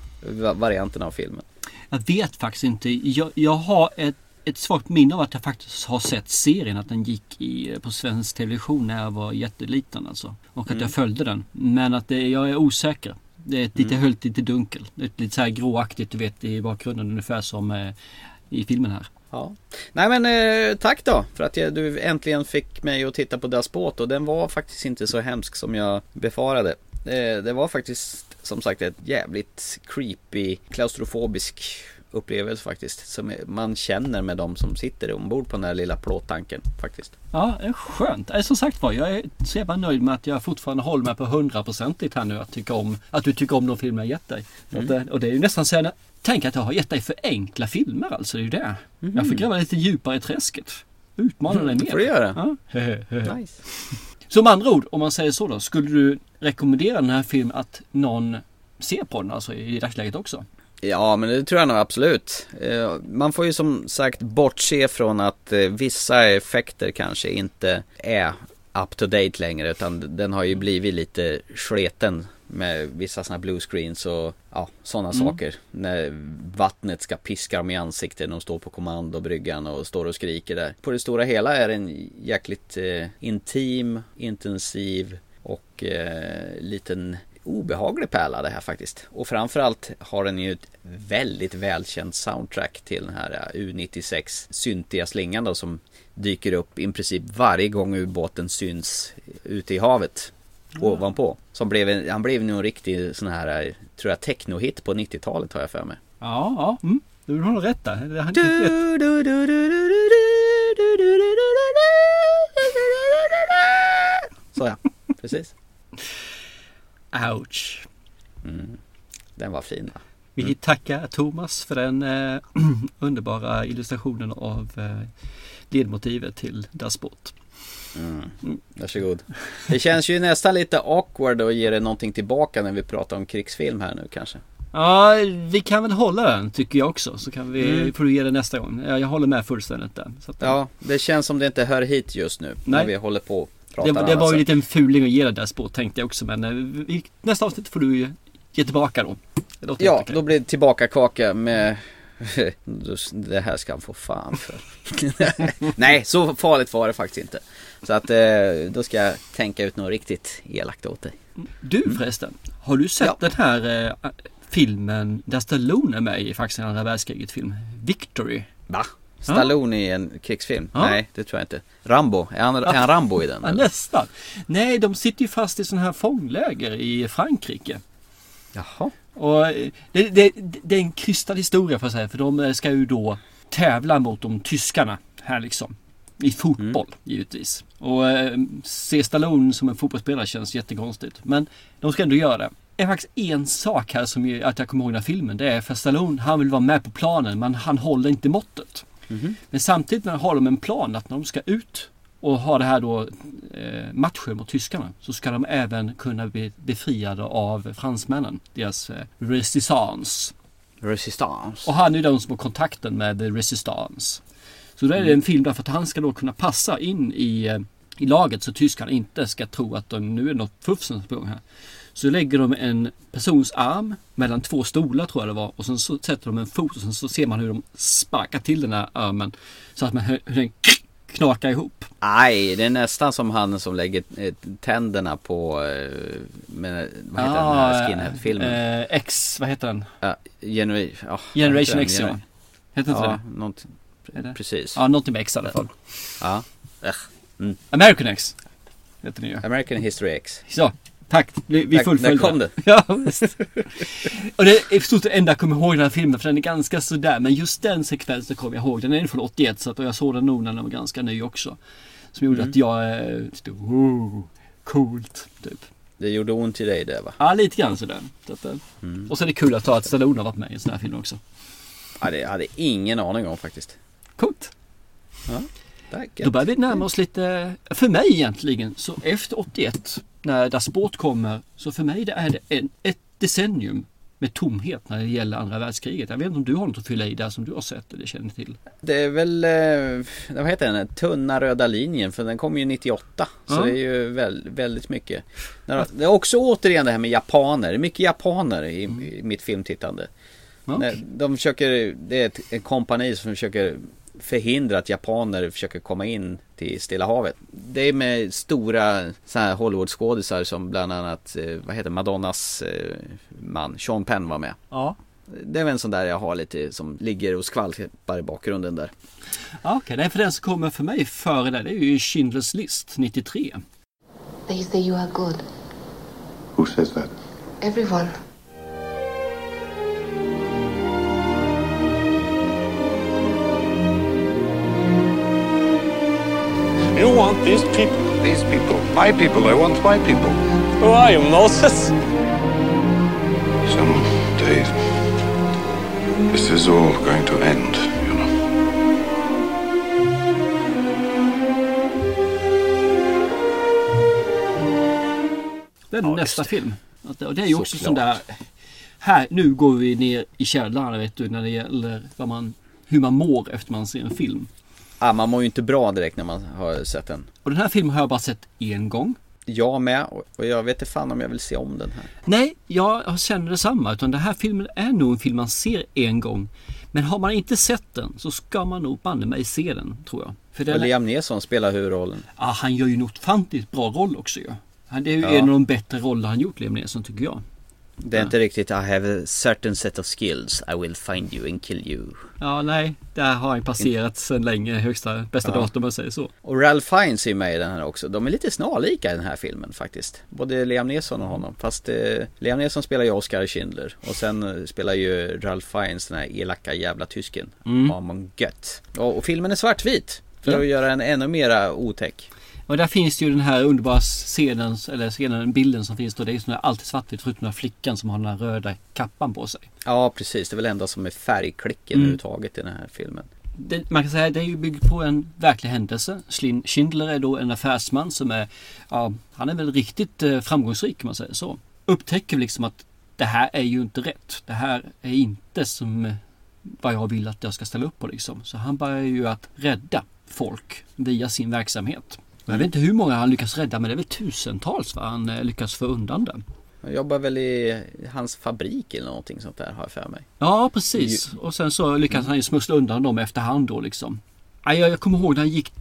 Varianterna av filmen? Jag vet faktiskt inte. Jag, jag har ett, ett svagt minne av att jag faktiskt har sett serien. Att den gick i, på svensk television när jag var jätteliten alltså. Och att mm. jag följde den. Men att det, jag är osäker. Det är ett lite mm. höljt, lite dunkel. Ett lite så här gråaktigt du vet i bakgrunden ungefär som eh, i filmen här. Ja. Nej men eh, tack då för att jag, du äntligen fick mig att titta på Das Båt och den var faktiskt inte så hemsk som jag befarade. Eh, det var faktiskt som sagt ett jävligt creepy klaustrofobisk upplevelse faktiskt. Som man känner med de som sitter ombord på den här lilla plåttanken faktiskt. Ja, skönt. Som sagt var, jag är så jävla nöjd med att jag fortfarande håller mig på hundraprocentigt här nu. Att, tycka om, att du tycker om de filmer jag gett dig. Mm. Eh, och det är ju nästan så att Tänk att jag har gett dig för enkla filmer alltså. Det är ju det. Mm. Jag får gräva lite djupare i träsket. Utmana dig mer. Det får du göra. Ja. nice. Så med andra ord, om man säger så då. Skulle du rekommendera den här filmen att någon ser på den alltså i dagsläget också? Ja, men det tror jag nog absolut. Eh, man får ju som sagt bortse från att eh, vissa effekter kanske inte är up to date längre utan den har ju blivit lite sleten med vissa sådana bluescreens och ja, sådana mm. saker. När vattnet ska piska dem i ansiktet när de står på kommandobryggan och står och skriker där. På det stora hela är den jäkligt eh, intim, intensiv och eh, liten obehaglig pärla det här faktiskt. Och framförallt har den ju ett väldigt välkänt soundtrack till den här eh, U96 syntiga slingan då som dyker upp i princip varje gång ubåten syns ute i havet mm. ovanpå. Som blev han blev nog en riktig sån här, eh, tror jag, technohit på 90-talet har jag för mig. Ja, ja, mm. du har rätt där. Det Så ja, precis. Ouch. Mm. Den var fin va? Vi mm. tackar Thomas för den eh, underbara illustrationen av eh, ledmotivet till Das Boot. Mm. Varsågod. Det känns ju nästan lite awkward att ge det någonting tillbaka när vi pratar om krigsfilm här nu kanske. Ja, vi kan väl hålla den tycker jag också. Så kan vi, mm. får du ge det nästa gång. Jag, jag håller med fullständigt där. Att, ja, det känns som det inte hör hit just nu. Nej. När vi håller på det, det var ju en liten fuling att ge det där spåret tänkte jag också. Men eh, i nästa avsnitt får du ge tillbaka då. Ja, då blir det tillbaka kaka med det här ska han få fan för. Nej, så farligt var det faktiskt inte. Så att eh, då ska jag tänka ut något riktigt elakt åt dig. Du förresten, har du sett den här eh, filmen där Stallone är med i faktiskt en andra världskriget film? Victory. Va? Stallone i en krigsfilm? Ja. Nej, det tror jag inte. Rambo? Är han, är han Rambo i den? Ja, nästan. Nej, de sitter ju fast i sådana här fångläger i Frankrike. Jaha. Och eh, det, det, det är en krystad historia för sig. För de ska ju då tävla mot de tyskarna här liksom. I fotboll givetvis. Och eh, se Stallone som en fotbollsspelare känns jättekonstigt. Men de ska ändå göra det. Det är faktiskt en sak här som ju, att jag kommer ihåg den här filmen. Det är för Stallone, han vill vara med på planen men han håller inte måttet. Men samtidigt när har de en plan att när de ska ut och ha det här då eh, matchen mot tyskarna så ska de även kunna bli befriade av fransmännen. Deras eh, resistance. Resistance. Och han är ju den som har kontakten med resistance. Så då är det en film därför att han ska då kunna passa in i, eh, i laget så tyskarna inte ska tro att de, nu är något fuffsen på gång här. Så lägger de en persons arm mellan två stolar tror jag det var och sen så sätter de en fot och sen så ser man hur de sparkar till den här armen så att man hör hur den knakar ihop. Nej, det är nästan som han som lägger eh, tänderna på, eh, med, vad heter den här skinhead-filmen? Eh, X, vad heter den? Ja, Genera- ja, Generation X ja. Heter inte ja, det? något, Det? precis. Ja, någonting med X i alla fall. Ja. Mm. American X. Heter den ju. American History X. Så, tack. Vi, vi fullföljde. där kom det. Ja, visst. Och det är sett det enda jag kommer ihåg den här filmen för den är ganska sådär. Men just den sekvensen kommer jag ihåg. Den är från 81 så att och jag såg den nog när den var ganska ny också. Som gjorde Mm. att jag eh, stod, wow, coolt, typ. Det gjorde ont i dig det va? Ja, lite grann sådär. Eh, Mm. Och så är det kul att ta att Stallone har varit med i en sån här film också. Ja, det hade ingen aning om faktiskt. Coolt. Ja, tack. Då börjar vi närma oss lite, för mig egentligen, så efter 81 när Das Sport kommer, så för mig det är det en, ett decennium med tomhet när det gäller andra världskriget. Jag vet inte om du har något att fylla i där som du har sett eller känner till? Det är väl, eh, vad heter den, tunna röda linjen för den kom ju 98. Så Ja. det är ju väl, väldigt mycket. Det är också återigen det här med japaner. Det är mycket japaner i, i mitt filmtittande. När De försöker, det är ett kompani som försöker förhindra att japaner försöker komma in till Stilla havet. Det är med stora så här Hollywoodskådisar som bland annat, eh, vad heter Madonnas eh, man, Sean Penn var med. Ja. Det är väl en sån där jag har lite som ligger och skvalpar i bakgrunden där. Ja, Okej, okay. för den som kommer för mig före det, det är ju Schindler's list 93. They say you are good. Who says that? Everyone. You want these people? These people. My people. I want my people. Who are you, Moses? Someday, this is all going to end, you know. Det är nästa film. Och det är ju också sån där... Här, nu går vi ner i källaren vet du, när det gäller vad man, hur man mår efter man ser en film. Ah, man mår ju inte bra direkt när man har sett den. Och den här filmen har jag bara sett en gång. Jag med och- och jag vet inte fan om jag vill se om den här. Nej, jag känner detsamma. Utan den här filmen är nog en film man ser en gång. Men har man inte sett den så ska man nog banne mig se den, tror jag. För Och den är, Liam Neeson spelar huvudrollen. ja, han gör ju en ofantligt bra roll också ju. Han- Det är ju Ja. en av de bättre roller han gjort, Liam Neeson, tycker jag. Det är inte riktigt I have a certain set of skills I will find you and kill you. Ja, nej, där har han passerat sedan länge högsta, bästa Ja. datum om man säger så. Och Ralph Fiennes är med i den här också. De är lite snarlika i den här filmen faktiskt. Både Liam Neeson och honom. Fast eh, Liam Neeson spelar ju Oscar Schindler. Och sen eh, spelar ju Ralph Fiennes den här elaka jävla tysken. Mm. Amon Gött. Och, och filmen är svartvit. För Ja. att göra en ännu mera otäck. Och där finns det ju den här underbara scenen, eller scenen, bilden som finns då. Det är ju alltid svartvitt förutom den här flickan som har den här röda kappan på sig. Ja precis, det är väl enda som är färgklicken Mm. överhuvudtaget i den här filmen. Det, man kan säga att det är ju byggt på en verklig händelse. Schindler är då en affärsman som är, ja, han är väl riktigt eh, framgångsrik kan man säga så. Upptäcker liksom att det här är ju inte rätt. Det här är inte som eh, vad jag vill att jag ska ställa upp på liksom. Så han börjar ju att rädda folk via sin verksamhet. Jag vet inte hur många han lyckas rädda men det är väl tusentals va? han eh, lyckas få undan det. Jag jobbar väl i hans fabrik eller någonting sånt där har jag för mig. Ja, precis. Och sen så lyckas han ju smussla undan dem efterhand då liksom. Ja, Jag, kommer ihåg när han gick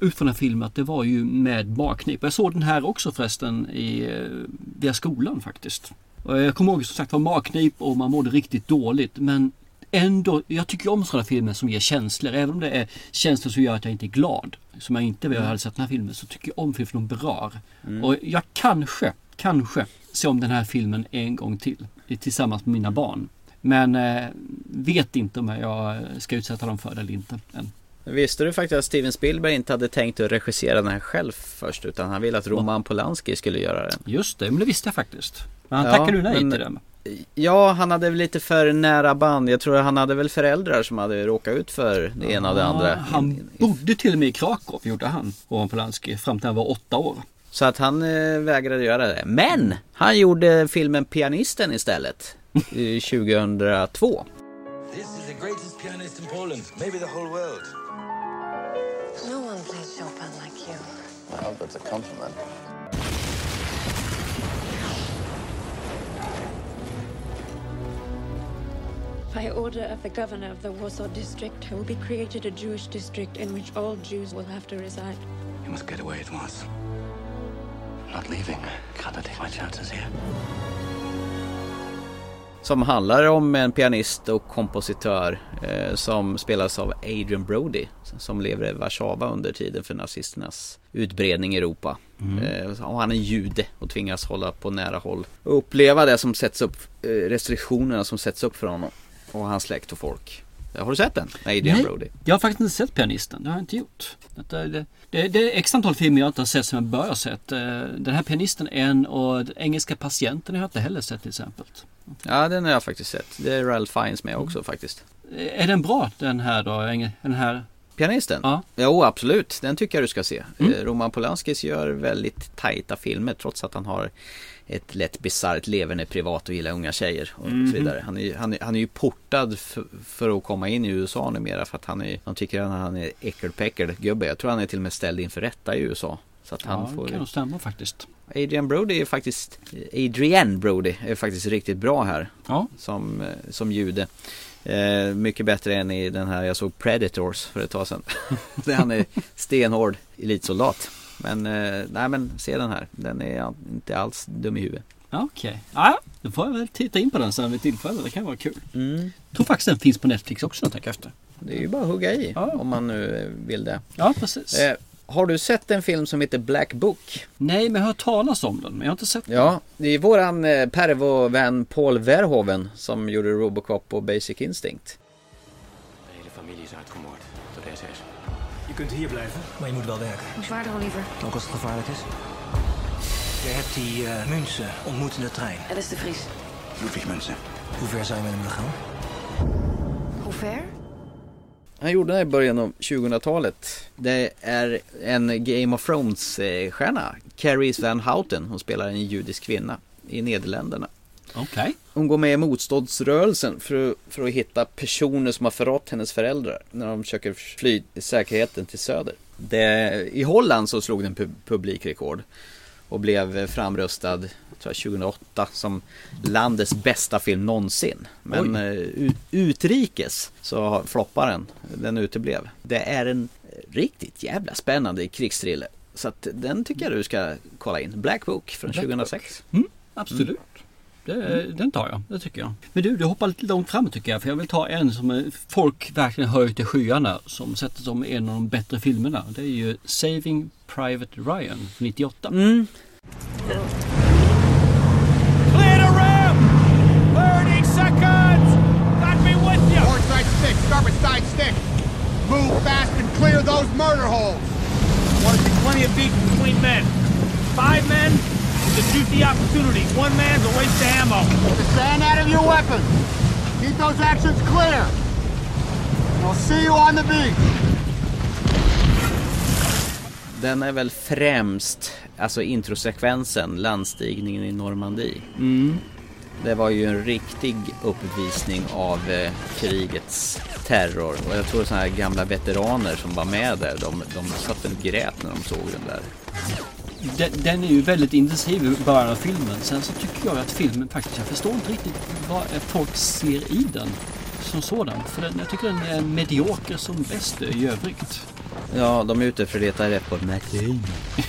ut från den här filmen att det var ju med magknip. Jag såg den här också förresten i, eh, via skolan faktiskt. Jag kommer ihåg som sagt var magknip och man mådde riktigt dåligt. Men ändå, jag tycker om sådana filmer som ger känslor. Även om det är känslor som gör att jag inte är glad. Som jag inte vill Mm. hade sett den här filmen. Så tycker jag om filmer för de berör. Mm. Och jag kanske, kanske se om den här filmen en gång till. Tillsammans med mina barn. Men eh, vet inte om jag ska utsätta dem för det eller inte. Än. Visste du faktiskt att Steven Spielberg inte hade tänkt att regissera den här själv först utan han ville att Roman Polanski skulle göra den? Just det, men det visste jag faktiskt. Men han Ja, tackade ju nej men- till den. Ja, han hade väl lite för nära band. Jag tror han hade väl föräldrar som hade råkat ut för det ena och det andra. Han bodde till och med i Krakow, gjorde han, Roman Polanski, fram till han var åtta år. Så att han eh, vägrade göra det. Men han gjorde filmen Pianisten istället. i 2002. This is the greatest pianist in Poland, maybe the whole world. No one plays Chopin like you. Hope that's a compliment. By order of the governor of the Warsaw district, there will be created a Jewish district in which all Jews will have to reside. You must get away at once. I'm not leaving. Can't I take my chances here? Som handlar om en pianist och kompositör eh, som spelas av Adrian Brody. Som lever i Warszawa under tiden för nazisternas utbredning i Europa. Mm. Eh, och han är jude och tvingas hålla på nära håll. Och uppleva det som sätts upp, eh, restriktionerna som sätts upp för honom. Och hans släkt och folk. Har du sett den? Adrian Nej, Brody. jag har faktiskt inte sett Pianisten. Det har jag inte gjort. Det, det, det, det är x antal filmer jag inte har sett som jag bör ha sett. Eh, Den här Pianisten är en och Engelska patienten har jag inte heller sett till exempel. Ja, den har jag faktiskt sett. Det är Ralph Fiennes med också faktiskt. Eh, Är den bra den här då? Den här? Pianisten? Ja. Jo, absolut. Den tycker jag du ska se. Mm. Eh, Roman Polanskis gör väldigt tajta filmer trots att han har ett lätt bisarrt leverne privat och gillar unga tjejer och Mhm. så vidare. Han är, han, är, han är ju portad för, för att komma in i USA numera för att han är, de tycker att han är äckelpäckel gubbe. Jag tror han är till och med ställd inför rätta i USA. Så att han Ja, det får kan nog stämma faktiskt. Adrian Brody är faktiskt Adrienne Brody är faktiskt riktigt bra här. Ja. Som, eh, som jude. Eh, mycket bättre än i den här jag såg Predators för ett tag sedan. Där han är stenhård elitsoldat. Men eh, nej men se den här. Den är inte alls dum i huvudet. Ja, Okej, ja, då får jag väl titta in på den sen vid tillfälle. Det kan vara kul. Mm. Jag tror faktiskt den finns på Netflix också jag tänker efter. Det är ju bara att hugga i om man nu eh, vill det. Ja, precis. Eh, har du sett en film som heter Black Book? Nej, men jag har hört talas om den, men jag har inte sett den. Ja, det är våran eh, pervo-vän Paul Verhoeven som gjorde Robocop och Basic Instinct. Je kunt hier blijven, maar je moet wel werken. Hoe zwaarder, Oliver? Ook als het gevaarlijk is. Je hebt die eh Münzen ontmoet in de trein. Alice de Vries. Ludwig Münzen. Hoe ver je met hem willen gaan? Hoe ver? Han gjorde det i början av 2000-talet. Det är en Game of Thrones-stjärna, Carrie Van Houten. Hon spelar en judisk kvinna i Nederländerna. Okej. Hon går med i motståndsrörelsen för, för att hitta personer som har förrått hennes föräldrar när de försöker fly säkerheten till söder. Det, I Holland så slog den pu- publikrekord och blev framröstad tror jag, 2008 som landets bästa film någonsin. Men Oj. eh, ut, utrikes så floppar den. Den uteblev. Det är en riktigt jävla spännande krigsthriller. Så att den tycker jag du ska kolla in. Black Book från Black 2006. Mm, absolut. Det, Den tar jag, det tycker jag. Men du, du hoppar lite långt fram tycker jag. För jag vill ta en som folk verkligen höjt till skyarna. Som sätter som en av de bättre filmerna. Det är ju Saving Private Ryan från 98. Mm. Clear the room! 30 seconds! Got me with you! Port side stick, starboard side stick. Move fast and clear those murder holes. Want to see plenty of beats between men. Five men is a juicy opportunity. One man's a waste of ammo. The sand out of your weapons. Keep those actions clear. And I'll see you on the beach. Den är väl främst, alltså introsekvensen, landstigningen i Normandie. Mm. Det var ju en riktig uppvisning av eh, krigets terror. Och jag tror sådana här gamla veteraner som var med där, de, de satt och grät när de såg den där. Den, den är ju väldigt intensiv i början av filmen. Sen så tycker jag att filmen faktiskt, jag förstår inte riktigt vad folk ser i den som sådan. För den, jag tycker den är medioker som bäst i övrigt. Ja, de är ute för att leta rätt på Damon.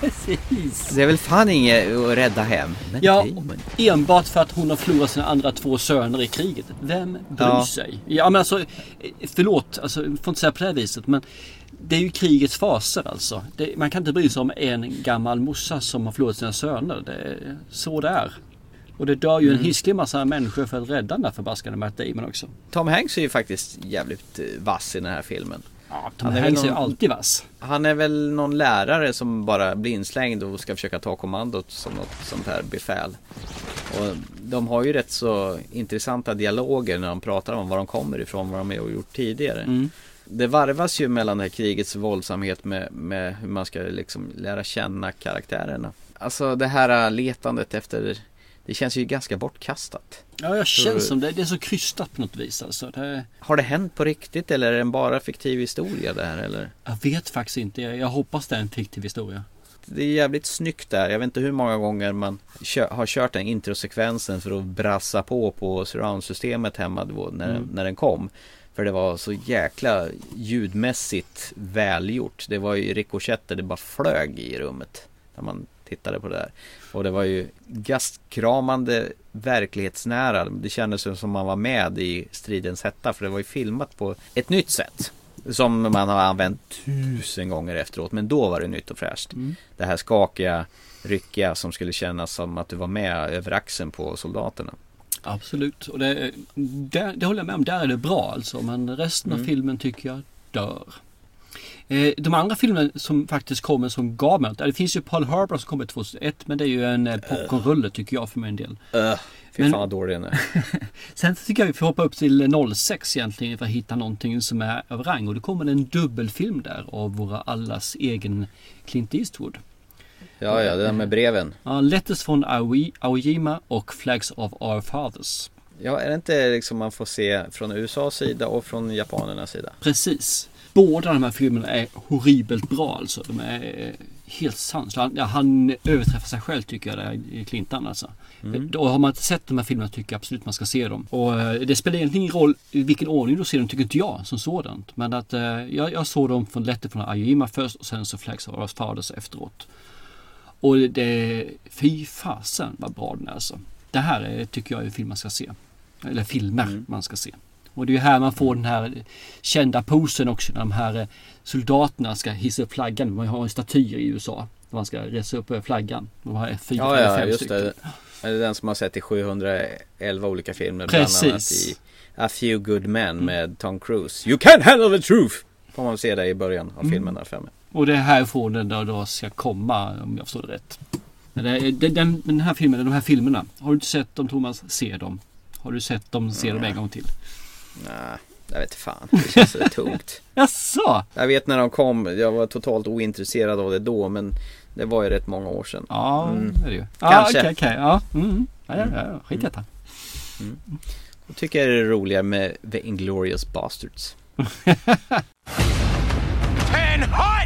Precis. Det är väl fan inget att rädda hem. Matt Ja, Damon. enbart för att hon har förlorat sina andra två söner i kriget. Vem bryr Ja. sig? Ja men alltså, förlåt, alltså, jag får inte säga på det här viset men det är ju krigets faser alltså. Det, man kan inte bry sig om en gammal morsa som har förlorat sina söner. Det är så det är. Och det dör ju en Mm. hisklig massa människor för att rädda den där förbaskade Matt Damon också. Tom Hanks är ju faktiskt jävligt eh, vass i den här filmen. Ja, Han Tom är Hanks är väl ju alltid vass. Han är väl någon lärare som bara blir inslängd och ska försöka ta kommandot som något sånt här befäl. Och de har ju rätt så intressanta dialoger när de pratar om var de kommer ifrån, vad de har gjort tidigare. Mm. Det varvas ju mellan det här krigets våldsamhet med, med hur man ska liksom lära känna karaktärerna. Alltså det här letandet efter, det känns ju ganska bortkastat. Ja, jag känns som det. Det är så krystat på något vis alltså. Det, Har det hänt på riktigt eller är det bara fiktiv historia det här eller? jag vet faktiskt inte. Jag, hoppas det är en fiktiv historia. Det är jävligt snyggt där. Jag vet inte hur många gånger man har kört den introsekvensen för att brassa på på surroundsystemet hemma då när, Mm. när den kom. För det var så jäkla ljudmässigt välgjort. Det var ju rikoschetter, det bara flög i rummet. När man tittade på det där. Och det var ju gastkramande verklighetsnära. Det kändes som man var med i stridens hetta. För det var ju filmat på ett nytt sätt. Som man har använt tusen gånger efteråt. Men då var det nytt och fräscht. Mm. Det här skakiga, ryckiga som skulle kännas som att du var med över axeln på soldaterna. Absolut. Och det, det, det håller jag med om. Där är det bra alltså. Men resten av Mm. filmen tycker jag dör. Eh, De andra filmerna som faktiskt kommer som gav mig. Det finns ju Paul Harbour som kommer 2001. Men det är ju en eh, popcornrulle tycker jag för min del. Uh, fy Men- fan vad dålig den är. Sen tycker jag vi får hoppa upp till 06 egentligen för att hitta någonting som är av rang. Och det kommer en dubbelfilm där av våra allas egen Clint Eastwood. Ja, ja, det där med breven. Ja, Letters från Aojima och Flags of Our Fathers. Ja, är det inte liksom man får se från USAs sida och från japanernas sida? Precis. Båda de här filmerna är horribelt bra alltså. De är eh, helt sanslösa. Han, ja, han överträffar sig själv tycker jag, där i Clintan alltså. Mm. Då har man inte sett de här filmerna tycker jag absolut man ska se dem. Och eh, det spelar egentligen ingen roll i vilken ordning du ser dem tycker inte jag som sådant. Men att eh, jag, jag såg dem från Letter från Aojima först och sen så Flags of Our Fathers efteråt. Och det, fy fasen vad bra den är alltså. Det här är, tycker jag är en film man ska se. Eller filmer Mm. man ska se. Och det är ju här man får den här kända posen också när de här eh, soldaterna ska hissa upp flaggan. Man har en statyer i USA. Där man ska resa upp eh, flaggan. De har fyra Ja, eller ja, fem just stycken. det. Är det den som har sett i 711 olika filmer? Bland annat Precis. i A Few Good Men med Tom Cruise. You can't handle the truth! Får man se det i början av Mm. filmen där mig. Och det är härifrån den då, då ska komma om jag förstår det rätt. Den, den, den här filmen, de här filmerna. Har du inte sett dem Thomas? Se dem. Har du sett dem? Se dem en gång till. Nej, jag vet fan. Det känns så tungt. Jaså? Jag vet när de kom. Jag var totalt ointresserad av det då. Men det var ju rätt många år sedan. Ja, Mm. det är det ju. Ja, Kanske. okej, okej. Ja, mm. ja, ja, ja, skit i detta. Jag tycker det är roligare med The Inglourious Bastards. Ten hot!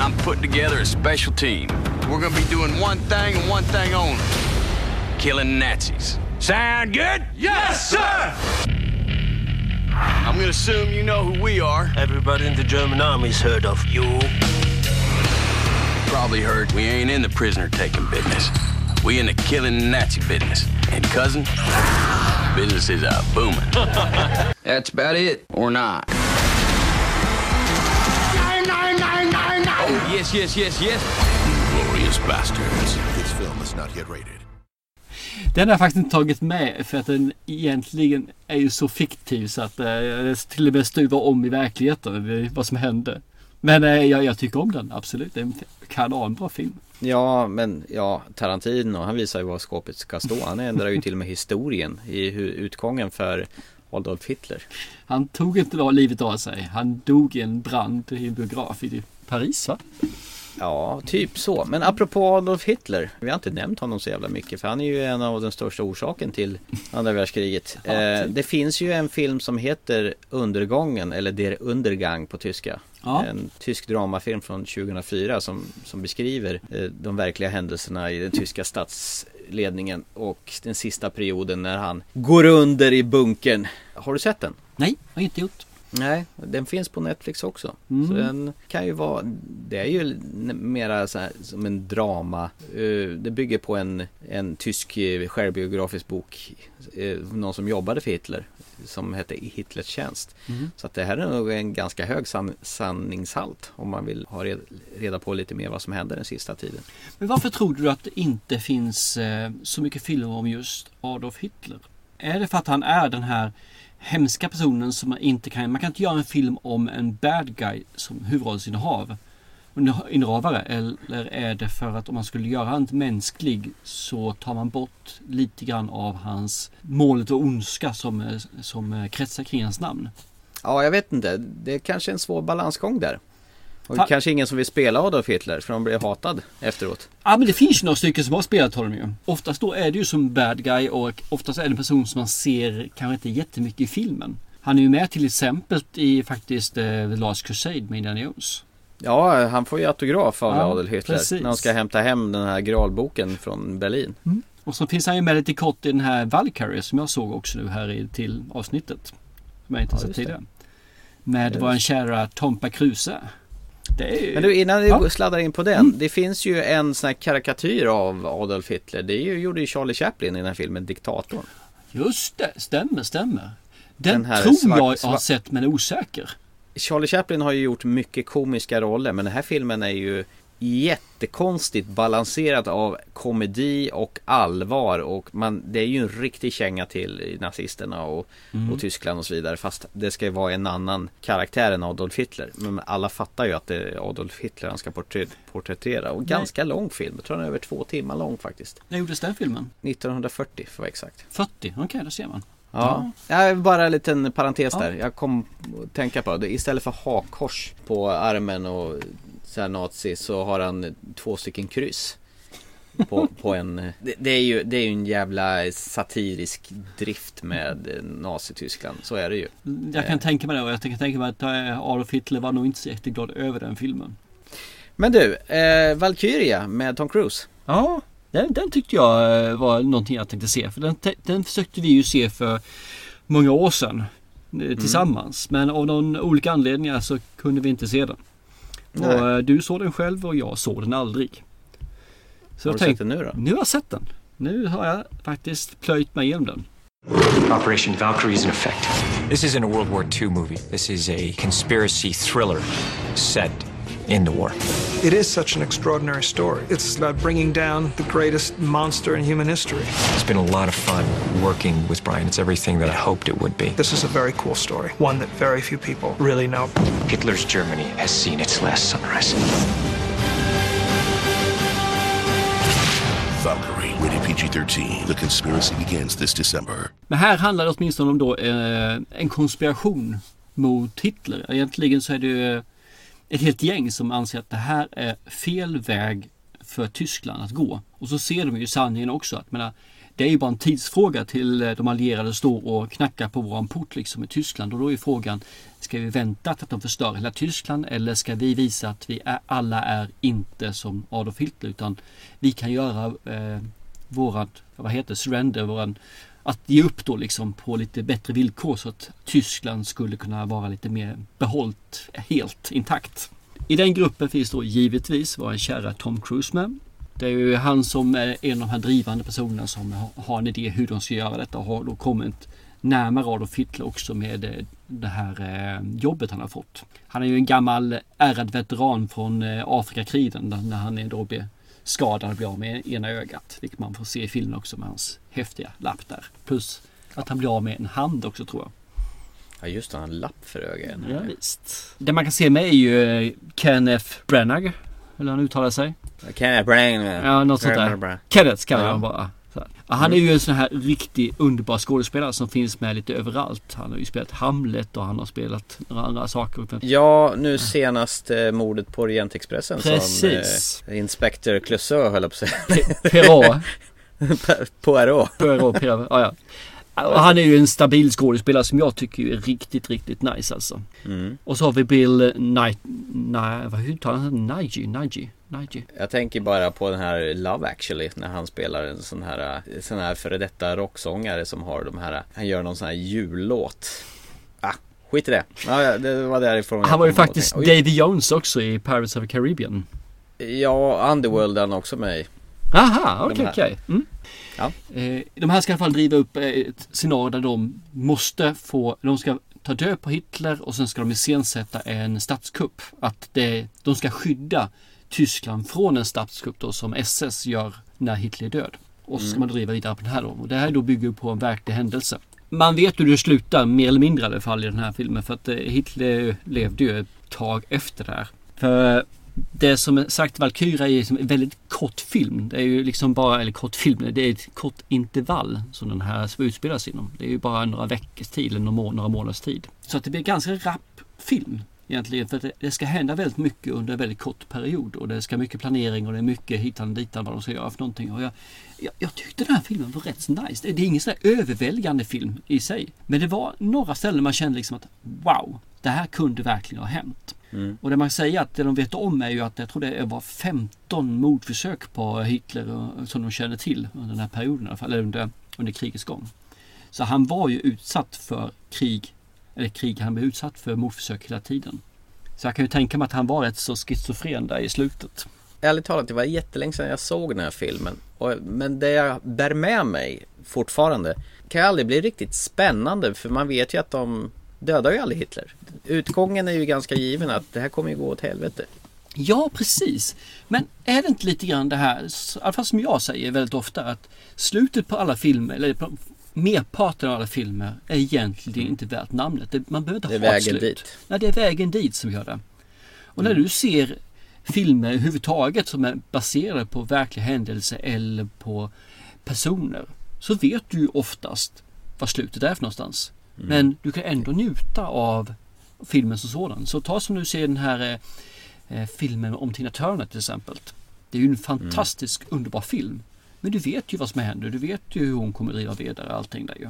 I'm putting together a special team. We're gonna be doing one thing and one thing only. Killing Nazis. Sound good? Yes, sir! I'm gonna assume you know who we are. Everybody in the German army's heard of you. Probably heard we ain't in the prisoner taking business. We in the killing Nazi business. And cousin, business is uh, booming. That's about it, or not. Yes, yes, yes, yes. Glorious bastards. This film is not yet rated. Den har jag faktiskt inte tagit med för att den egentligen är ju så fiktiv så att eh, till och med stuvar om i verkligheten eh, vad som hände. Men eh, jag, jag tycker om den, absolut. Det är en kanonbra film. Ja, men ja, Tarantino, han visar ju var skåpet ska stå. Han ändrar ju till och med historien i hur utgången för Adolf Hitler. Han tog inte livet av sig. Han dog i en brand i en biograf i Paris va? Ja, typ så. Men apropå Adolf Hitler. Vi har inte nämnt honom så jävla mycket. För han är ju en av den största orsaken till andra världskriget. Ja, eh, typ. det finns ju en film som heter Undergången. Eller Der Undergang på tyska. Ja. En tysk dramafilm från 2004 som, som beskriver eh, de verkliga händelserna i den tyska statsledningen. Och den sista perioden när han går under i bunkern. Har du sett den? Nej, har inte gjort. Nej, den finns på Netflix också. Mm. Så den kan ju vara, det är ju mera så här, som en drama. Eh, Det bygger på en, en tysk eh, självbiografisk bok. eh, Någon som jobbade för Hitler. Som hette I Hitlers tjänst. Mm. Så att det här är nog en ganska hög san, sanningshalt. Om man vill ha reda, på lite mer vad som hände den sista tiden. Men varför tror du att det inte finns så mycket filmer om just Adolf Hitler? Är det för att han är den här hemska personen som man inte kan... Man kan inte göra en film om en bad guy som huvudrollsinnehav innehavare eller är det för att om man skulle göra han mänsklig så tar man bort lite grann av hans målet och ondska som, som kretsar kring hans namn? Ja, jag vet inte. Det är kanske en svår balansgång där. Och Fa- kanske ingen som vill spela Adolf Hitler för de blir hatad efteråt. Ja men det finns ju några stycken som har spelat honom ju. Oftast då är det ju som bad guy och oftast är det en person som man ser kanske inte jättemycket i filmen. Han är ju med till exempel i faktiskt eh, The Last Crusade med Indiana Jones. Ja, han får ju autograf av Ja, Adolf Hitler precis. när han ska hämta hem den här gralboken från Berlin. Och så finns han ju med lite kort i den här Valkyrie som jag såg också nu här i, till avsnittet. Som jag inte Ja, sett tidigare. Med Just vår kära Tompa Kruse. Ju... Men du, innan vi Ja. sladdar in på den. Det finns ju en sån här karikatyr av Adolf Hitler. Det gjorde ju Charlie Chaplin i den här filmen Diktatorn. Just det, stämmer, stämmer. Den, Den tror svart- jag har sett men är osäker. Charlie Chaplin har ju gjort mycket komiska roller men den här filmen är ju jättekonstigt balanserad av komedi och allvar. Och man, det är ju en riktig känga till nazisterna och, Mm. och Tyskland och så vidare. Fast det ska ju vara en annan karaktär än Adolf Hitler. Men alla fattar ju att det är Adolf Hitler han ska porträ- porträttera. Och ganska lång film, jag tror den är över två timmar lång faktiskt. När gjordes den filmen? 1940 för att vara exakt. 40, okej det ser man. Ja, ja. Bara en liten parentes där. Jag kom att tänka på det. Istället för hakkors på armen och så här nazi så har han två stycken kryss. På, på en, det, det, är ju, det är ju en jävla satirisk drift med eh, Nazityskland. Så är det ju. Jag kan tänka mig det och jag kan tänka mig att eh, Adolf Hitler var nog inte så jätteglad över den filmen. Men du, eh, Valkyria med Tom Cruise. Ja, den, den tyckte jag eh, var någonting jag tänkte se. För den, den försökte vi ju se för många år sedan eh, tillsammans. Men av någon olika anledningar så kunde vi inte se den. Och Nej. eh, du såg den själv och jag såg den aldrig. Så Har jag du tänkte- sett den nu då? Nu har jag sett den. Nu har jag faktiskt plöjt mig igenom den. Operation Valkyrie is in effect. This isn't a World War II movie. This is a conspiracy thriller set in the war. It is such an extraordinary story. It's about bringing down the greatest monster in human history. It's been a lot of fun working with Brian. It's everything that I hoped it would be. This is a very cool story, one that very few people really know. Hitler's Germany has seen its last sunrise. Valkyrie, rated PG-13. The conspiracy begins this December. Men här handlar det åtminstone om då eh, en konspiration mot Hitler. Egentligen så är det ju ett helt gäng som anser att det här är fel väg för Tyskland att gå. Och så ser de ju sanningen också. Att, menar, det är ju bara en tidsfråga till eh, de allierade står och knackar på våran port liksom i Tyskland. Och då är frågan, ska vi vänta till att de förstör hela Tyskland eller ska vi visa att vi är, alla är inte som Adolf Hitler utan vi kan göra eh, vårat, vad heter det, surrender, våran att ge upp då liksom på lite bättre villkor så att Tyskland skulle kunna vara lite mer behållt helt intakt. I den gruppen finns då givetvis vår kära Tom Cruise med. Det är ju han som är en av de här drivande personerna som har en idé hur de ska göra detta och har då kommit närmare Adolf Hitler också med eh, det här eh, jobbet han har fått. Han är ju en gammal ärrad veteran från eh, Afrikakrigen Afrikakriden när han är då blev skadad och blir av med ena ögat. Vilket man får se i filmen också med hans häftiga lapp där. Plus att han blir av med en hand också tror jag. Ja just det, han har en lapp för ögonen. Ja, visst. Det man kan se med är ju eh, Kenneth Branagh. Eller hur han uttalar sig. Kenneth Branagh. Ja, något sånt där. Kenneth kallar Ja. jag bara. Han är ju en sån här riktig underbar skådespelare som finns med lite överallt. Han har ju spelat Hamlet och han har spelat några andra saker. Ja, nu senast eh, mordet på Orientexpressen Precis. som eh, Inspector Clouseau höll jag på att säga. Perrault. Poirot. Poirot, Poirot. Ja, han är ju en stabil skådespelare som jag tycker är riktigt, riktigt nice alltså. Mm. Och så har vi Bill Knight, nej, vad uttalar han? Nige, Nige, Nige. Jag tänker bara på den här Love actually när han spelar en sån här, eh, sån här före detta rocksångare som har de här, han gör någon sån här jullåt. Ah, Skit i det. Ja, det var därifrån Han var ju faktiskt. Davy Jones också i Pirates of the Caribbean. Ja, Underworld är han också med i. Aha, okej här. okej. Mm. Ja. Eh, De här ska i alla fall driva upp eh, ett scenario där de måste få, de ska ta död på Hitler och sen ska de iscensätta en statskupp. Att det, de ska skydda Tyskland från en statskupp då som SS gör när Hitler är död. Och så ska Mm. man driva vidare på den här då. Och det här då bygger på en verklig händelse. Man vet hur det slutar, mer eller mindre i alla fall i den här filmen. För att eh, Hitler levde ju ett tag efter det här. För det som är sagt Valkyria är liksom en väldigt kort film. Det är ju liksom bara, eller kort film, det är ett kort intervall som den här utspelas inom. Det är ju bara några veckors tid eller några några månaders tid. Så att det blir ganska rapp film egentligen. För att det- det ska hända väldigt mycket under en väldigt kort period. Och det ska mycket planering och det är mycket hitan ditan vad de ska göra för någonting. Och jag, jag, jag tyckte den här filmen var rätt så nice. Det det är ingen sån här överväldigande film i sig. Men det var några ställen man kände liksom att wow, det här kunde verkligen ha hänt. Mm. Och det man säger att det de vet om är ju att jag tror det var 15 mordförsök på Hitler och- som de känner till under den här perioden i alla fall, eller under, under krigets gång. Så han var ju utsatt för krig, eller krig, han blev utsatt för mordförsök hela tiden. Så jag kan ju tänka mig att han var rätt så schizofren där i slutet. Ärligt talat, det var jättelänge sedan jag såg den här filmen. Och, men det jag bär med mig fortfarande kan aldrig bli riktigt spännande för man vet ju att de dödar ju aldrig Hitler. Utgången är ju ganska given att det här kommer ju gå åt helvete. Ja, precis. Men är det inte lite grann det här, i alla fall som jag säger väldigt ofta, att slutet på alla filmer, eller på merparten av alla filmer, är egentligen inte värt namnet. Det, man behöver inte Det är ha ett vägen slut. dit. Nej, det är vägen dit som gör det. Och när du ser filmer överhuvudtaget som är baserade på verkliga händelser eller på personer, så vet du ju oftast vad slutet är för någonstans. Mm. Men du kan ändå njuta av filmen som sådan. Så ta som du ser den här eh, eh, filmen om Tina Turner till exempel. Det är ju en fantastisk underbar film. Men du vet ju vad som händer. Du vet ju hur hon kommer driva vidare allting där ju.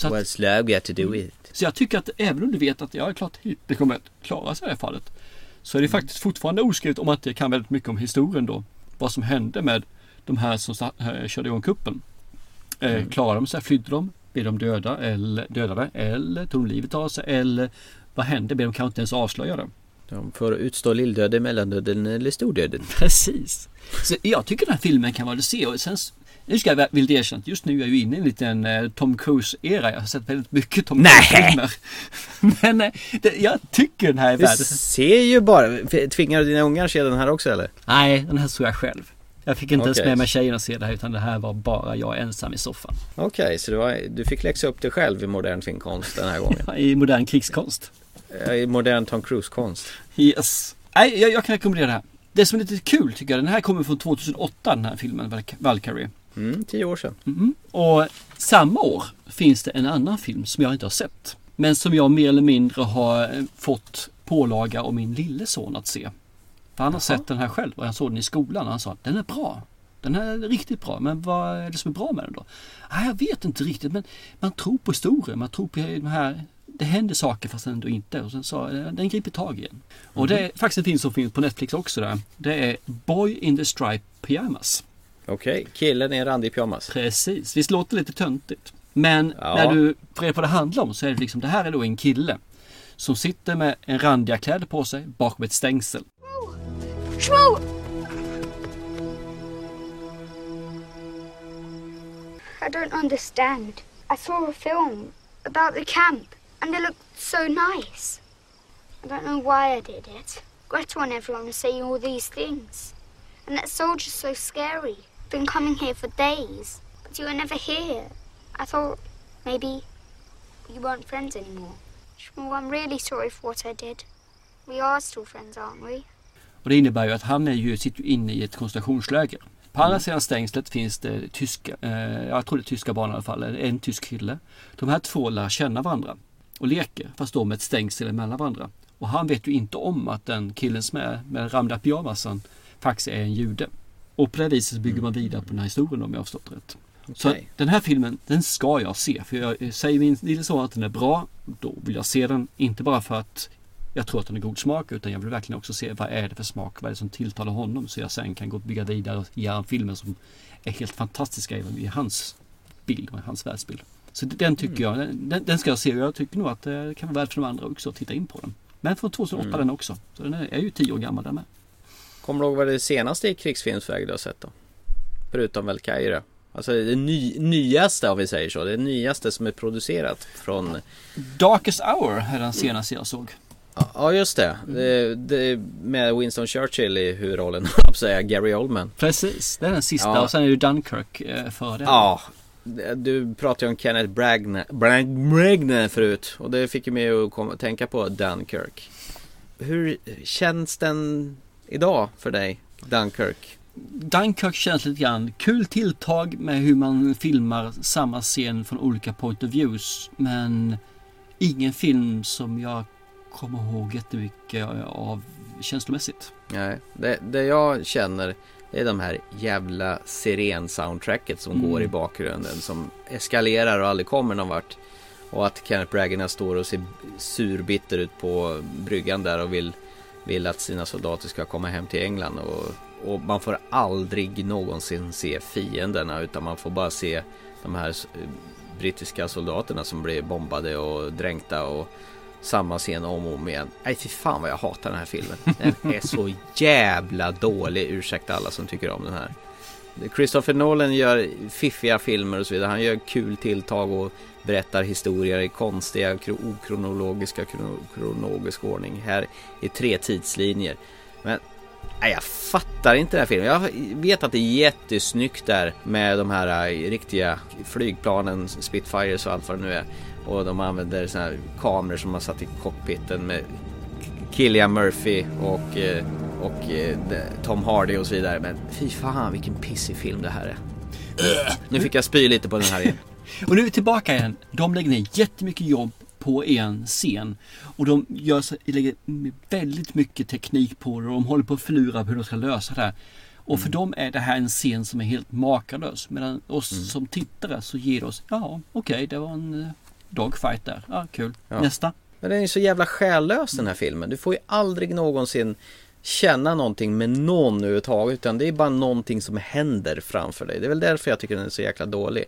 Så, att, Well, slow got to do it. så jag tycker att även om du vet att jag är klart Hitler kommer att klara sig i det här fallet. Så är det faktiskt fortfarande oskrivet om att det kan väldigt mycket om historien då. Vad som hände med de här som eh, körde igång kuppen. Eh, Mm. Klarade de sig? Flydde de? Blev de döda eller dödade? Eller tog de livet av sig? Eller vad hände? Blev de kanske inte ens avslöjade? De får utstå lilldöden, mellandöden eller stordöden. Precis. Så jag tycker den här filmen kan vara det se och sen nu ska jag vilja erkänna att just nu är jag ju inne i en liten eh, Tom Cruise-era. Jag har sett väldigt mycket Tom! Cruise-filmer. Men eh, det, jag tycker den här är Du värd ser ju bara. Tvingar du dina ungar se den här också eller? Nej, den här såg jag själv. Jag fick inte ens Okej. med mig tjejerna att se det här utan det här var bara jag ensam i soffan. Okej, så det var, du fick läxa upp dig själv i modern filmkonst den här gången. I modern krigskonst. Ja, I modern Tom Cruise-konst. Yes. Nej, jag, jag kan rekommendera det här. Det som är lite kul tycker jag, den här kommer från 2008 den här filmen, Valk- Valkyrie. Mm, tio år sedan. Mhm. Och samma år finns det en annan film som jag inte har sett. Men som jag mer eller mindre har eh, fått pålaga av min lille son att se. För han har sett den här själv och jag såg den i skolan och han sa att den är bra. Den här är riktigt bra, men vad är det som är bra med den då? Ah, jag vet inte riktigt, men man tror på historien, man tror på de här det händer saker fast ändå inte. Och sen sa den griper tag igen. Och det är faktiskt en film som finns på Netflix också där. Det är Boy in the Stripe Pyjamas. Okej, killen i en randig pyjamas. Precis, visst låter det lite töntigt. Men Ja. när du får reda på vad det handlar om så är det liksom, det här är då en kille som sitter med en randiga kläder på sig bakom ett stängsel. Shmoo! I don't understand. I saw a film about the camp and it looked so nice. I don't know why I did it. Greta and everyone are saying all these things. And that soldier's so scary. Been coming here for days. But you were never here. I thought maybe you weren't friends anymore. Shmoo, I'm really sorry for what I did. We are still friends, aren't we? Och det innebär ju att han är ju, sitter ju inne i ett koncentrationsläger. På andra sidan stängslet finns det tyska, eh, jag tror det är tyska barn i alla fall, en tysk kille. De här två lär känna varandra och leker, fast då med ett stängsel emellan varandra. Och han vet ju inte om att den killen som är med ramda pyjamasen faktiskt är en jude. Och på det viset bygger man vidare på den här historien om jag har förstått rätt. Så Okej. den här filmen, den ska jag se. För jag säger min lille son att den är bra, då vill jag se den. Inte bara för att jag tror att den är god smak utan jag vill verkligen också se vad är det för smak, vad är det som tilltalar honom så jag sen kan gå och bygga vidare och ge han filmen som är helt fantastiska även i hans bild och i hans världsbild. Så den tycker jag, den, den ska jag se och jag tycker nog att det kan vara värt för de andra också att titta in på den. Men från 2008 Mm. den också. Så den är, är ju 10 år gammal den med. Kommer du ihåg vad det senaste i krigsfilmsväg du har sett då? Förutom Valkyrie. Alltså det ny, nyaste om vi säger så. Det nyaste som är producerat från Darkest Hour är den senaste jag såg. Ja just det. det, det med Winston Churchill i huvudrollen, säga, Gary Oldman. Precis, det är den sista Ja. och sen är det Dunkirk eh, före det. Ja, du pratade ju om Kenneth Bragner, Brag- Bragner förut och det fick ju mig att komma, tänka på Dunkirk. Hur känns den idag för dig, Dunkirk? Dunkirk känns lite grann kul tilltag med hur man filmar samma scen från olika point of views. Men ingen film som jag kommer ihåg jättemycket av känslomässigt. Nej, det, det jag känner det är de här jävla siren-soundtracket som Mm. går i bakgrunden som eskalerar och aldrig kommer någon vart. Och att Kenneth Bragner står och ser surbitter ut på bryggan där och vill, vill att sina soldater ska komma hem till England. Och, och man får aldrig någonsin se fienderna utan man får bara se de här brittiska soldaterna som blir bombade och dränkta och samma scen om och om igen. Nej fy fan vad jag hatar den här filmen. Den är så jävla dålig. Ursäkta alla som tycker om den här. Christopher Nolan gör fiffiga filmer och så vidare. Han gör kul tilltag och berättar historier i konstiga okronologiska kronologisk ordning. Här är tre tidslinjer. Men nej, jag fattar inte den här filmen. Jag vet att det är jättesnyggt där med de här eh, riktiga flygplanen, Spitfires och allt vad det nu är. Och de använder såna här kameror som man satt i cockpiten med Killian Murphy och, eh, och eh, Tom Hardy och så vidare. Men fy fan vilken pissig film det här är. Nu fick jag spy lite på den här igen. Och nu är vi tillbaka igen. De lägger ner jättemycket jobb på en scen. Och de gör så, lägger väldigt mycket teknik på det och de håller på att förlura på hur de ska lösa det här. Och för dem är det här en scen som är helt makalös. Medan oss som tittare så ger det oss, ja okej det var en eh, dogfight där. Ja, kul. Ja. Nästa. Men den är så jävla själlös den här filmen. Du får ju aldrig någonsin känna någonting med någon överhuvudtaget. Utan det är bara någonting som händer framför dig. Det är väl därför jag tycker den är så jäkla dålig.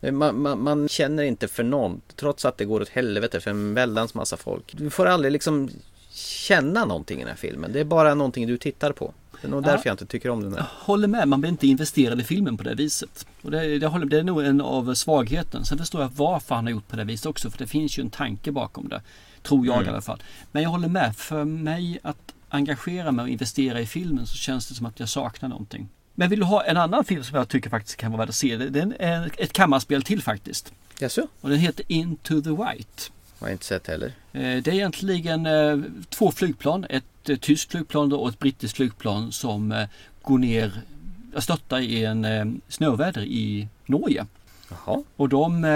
Man, man, man känner inte för någon. Trots att det går åt helvete för en väldans massa folk. Du får aldrig liksom känna någonting i den här filmen. Det är bara någonting du tittar på. Det är nog därför jag inte tycker om den här. Håller med, man blir inte investerad i filmen på det viset. Och det, det, håller, det är nog en av svagheten. Sen förstår jag varför han har gjort på det viset också. För det finns ju en tanke bakom det. Tror jag Mm. i alla fall. Men jag håller med. För mig att engagera mig och investera i filmen så känns det som att jag saknar någonting. Men vill du ha en annan film som jag tycker faktiskt kan vara värd att se? Det- är ett kammarspel till faktiskt. Jaså? Och den heter Into the White. Har jag inte sett heller. Eh, Det är egentligen eh, två flygplan. Ett eh, tyskt flygplan och ett brittiskt flygplan som eh, går ner, jag störtar i en eh, snöväder i Norge. Jaha. Och de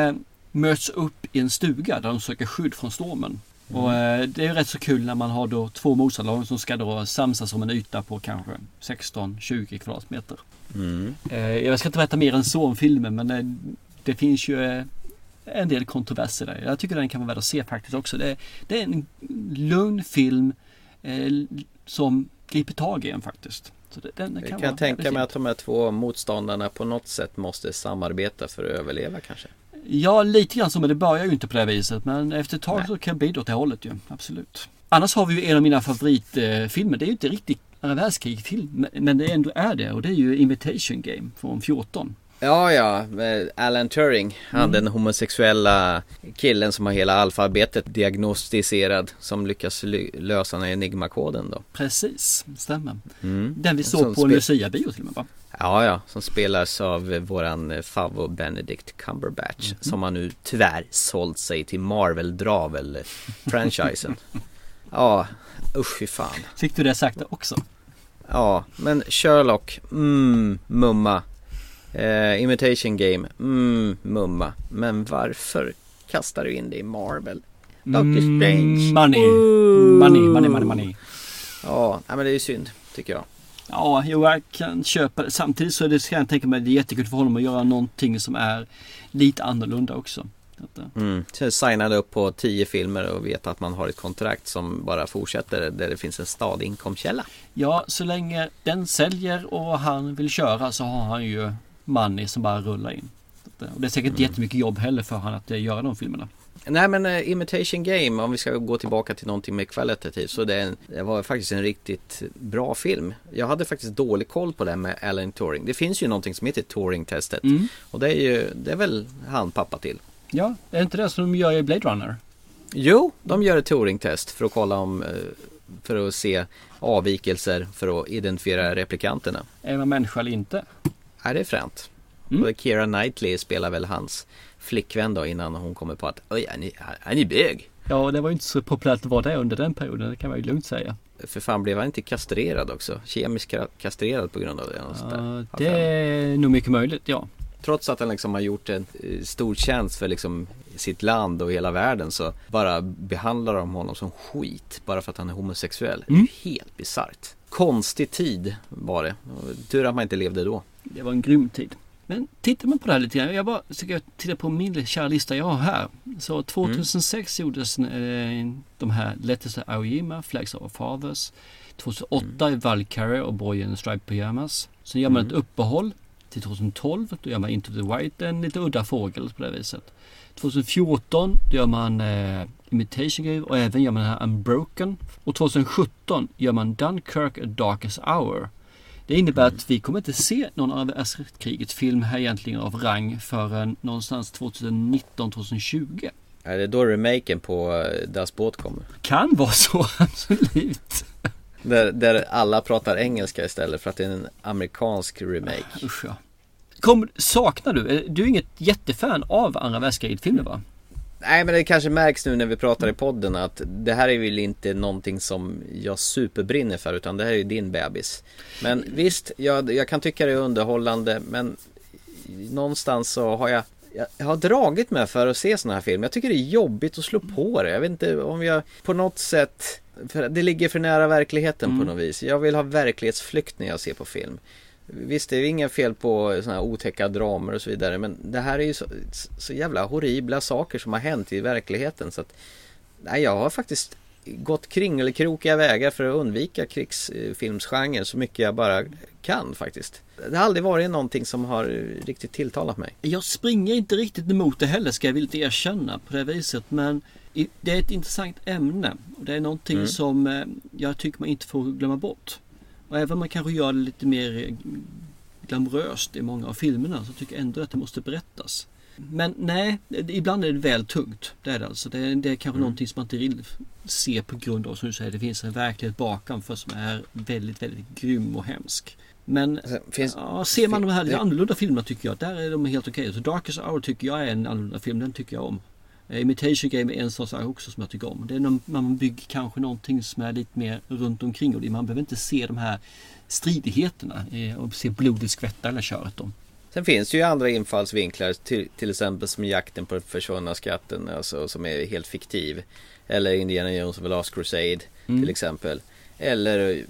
möts upp i en stuga där de söker skydd från stormen. Och eh, det är rätt så kul när man har då två motståndarlag som ska då samsas om en yta på kanske 16-20 kvadratmeter. Mm. Jag ska inte berätta mer än så om filmen men det finns ju en del kontroverser där. Jag tycker den kan vara värd att se faktiskt också. Det är, en lugn film som griper tag i en faktiskt. Så det, den Jag kan kan vara tänka mig att de här två motståndarna på något sätt måste samarbeta för att överleva kanske. Ja, lite grann så, men det börjar ju inte på det viset. Men efter ett tag så kan det bli åt det hållet ju. Absolut. Annars har vi ju en av mina favoritfilmer. Det är ju inte riktigt andra världskrigfilm, men det ändå är det. Och det är ju Imitation Game från 14. Ja, ja, med Alan Turing, han Mm. den homosexuella killen som har hela alfabetet diagnostiserad som lyckas ly- lösa den enigmakoden då. Precis, stämmer. Mm. Den vi såg på Lucia-bio till och med va? Ja, ja, som spelas av eh, våran eh, favvo Benedict Cumberbatch Mhm. som har nu tyvärr sålt sig till Marvel-Dravel-franchisen. ja, usch fy fan. Fick du det sagt också? Ja, men Sherlock, mm, mumma. Eh, Imitation Game, mm, mumma. Men varför kastar du in det i Marvel? Doctor Strange. Mm, money. Ooh. money, money, money, money. Ja, men det är ju synd, tycker jag. Ja, jo, jag kan köpa det. Samtidigt så är det, ska jag tänka mig det är jättekul för honom att göra någonting som är lite annorlunda också. Eh, Mm. Så signade upp på tio filmer och vet att man har ett kontrakt som bara fortsätter där det finns en stadig inkomstkälla. Ja, så länge den säljer och han vill köra så har han ju money som bara rullar in. Och det är säkert inte jättemycket jobb heller för han att eh, göra de filmerna. Nej men uh, Imitation Game, om vi ska gå tillbaka till någonting mer kvalitativt så det, en, det, var faktiskt en riktigt bra film. Jag hade faktiskt dålig koll på det med Alan Turing. Det finns ju någonting som heter Turing-testet. Mm. Och det är ju, det är väl han pappa till. Ja, är det inte det som de gör i Blade Runner? Jo, de gör ett Turing-test för att kolla om eh, för att se avvikelser för att identifiera replikanterna. Är man människa eller inte? Nej, det är fränt. Mm. Och Keira Knightley spelar väl hans flickvän då innan hon kommer på att oj, är ni, är ni bög? Ja, det var inte så populärt att vara det under den perioden, det kan man ju lugnt säga. För fan blev han inte kastrerad också? Kemiskt kastrerad på grund av det? Ja, det är nog mycket möjligt, ja. Trots att han liksom har gjort en stor tjänst för liksom sitt land och hela världen så bara behandlar de honom som skit bara för att han är homosexuell. Mm. Det är helt bisarrt. Konstig tid var det. Tur att man inte levde då. Det var en grym tid. Men tittar man på det här lite grann. Jag bara ska titta på min kära lista jag har här. Så 2006 mm. gjordes eh, de här Letters to Aoyima, Flags of Our Fathers. 2008 mm. Valkyrie och Boy in Striped Pyjamas. Sen gör man mm. ett uppehåll till 2012. Då gör man Into the White, en lite udda fågel på det viset. 2014 då gör man eh, Imitation Game och även gör man den här Unbroken. Och 2017 gör man Dunkirk A Darkest Hour. Det innebär att vi kommer inte se någon av krigets film här egentligen av rang förrän någonstans 2019-2020. Är det då remaken på eh, Das Båt kommer? Kan vara så, absolut. Där, där alla pratar engelska istället för att det är en amerikansk remake. Usch ja. Kom, saknar du, du är inget jättefan av andra världskriget-filmer va? Nej men det kanske märks nu när vi pratar i podden att det här är väl inte någonting som jag superbrinner för utan det här är ju din bebis. Men visst, jag, jag kan tycka det är underhållande men någonstans så har jag jag har dragit mig för att se sådana här filmer. Jag tycker det är jobbigt att slå på det. Jag vet inte om jag på något sätt det ligger för nära verkligheten mm. på något vis. Jag vill ha verklighetsflykt när jag ser på film. Visst, det är inga fel på sådana här otäcka dramer och så vidare. Men det här är ju så, så jävla horribla saker som har hänt i verkligheten. Så att, nej, jag har faktiskt gått kring eller krokiga vägar för att undvika krigsfilmsgenren så mycket jag bara kan faktiskt. Det har aldrig varit någonting som har riktigt tilltalat mig. Jag springer inte riktigt emot det heller ska jag villigt erkänna på det viset. Men det är ett intressant ämne. Och det är någonting mm. som eh, jag tycker man inte får glömma bort. Och även om man kanske gör det lite mer eh, glamoröst i många av filmerna så tycker jag ändå att det måste berättas. Men nej, ibland är det väl tungt. Det är det alltså. Det är, det är kanske mm. någonting som man inte vill se på grund av som du säger, det finns en verklighet bakom för som är väldigt, väldigt grym och hemsk. Men alltså, finns, ja, ser man de här lite annorlunda filmerna tycker jag, där är de helt okej. Okay. Så Darkest Hour tycker jag är en annorlunda film, den tycker jag om. Eh, Imitation Game är en sån sak också som jag tycker om. Det är när man bygger kanske någonting som är lite mer runt omkring och det. Man behöver inte se de här stridigheterna eh, och se blodet skvätta eller köret om. Sen finns det ju andra infallsvinklar till, till exempel som jakten på den försvunna skatten alltså, som är helt fiktiv. Eller Indiana Jones of the Last Crusade mm. till exempel. Eller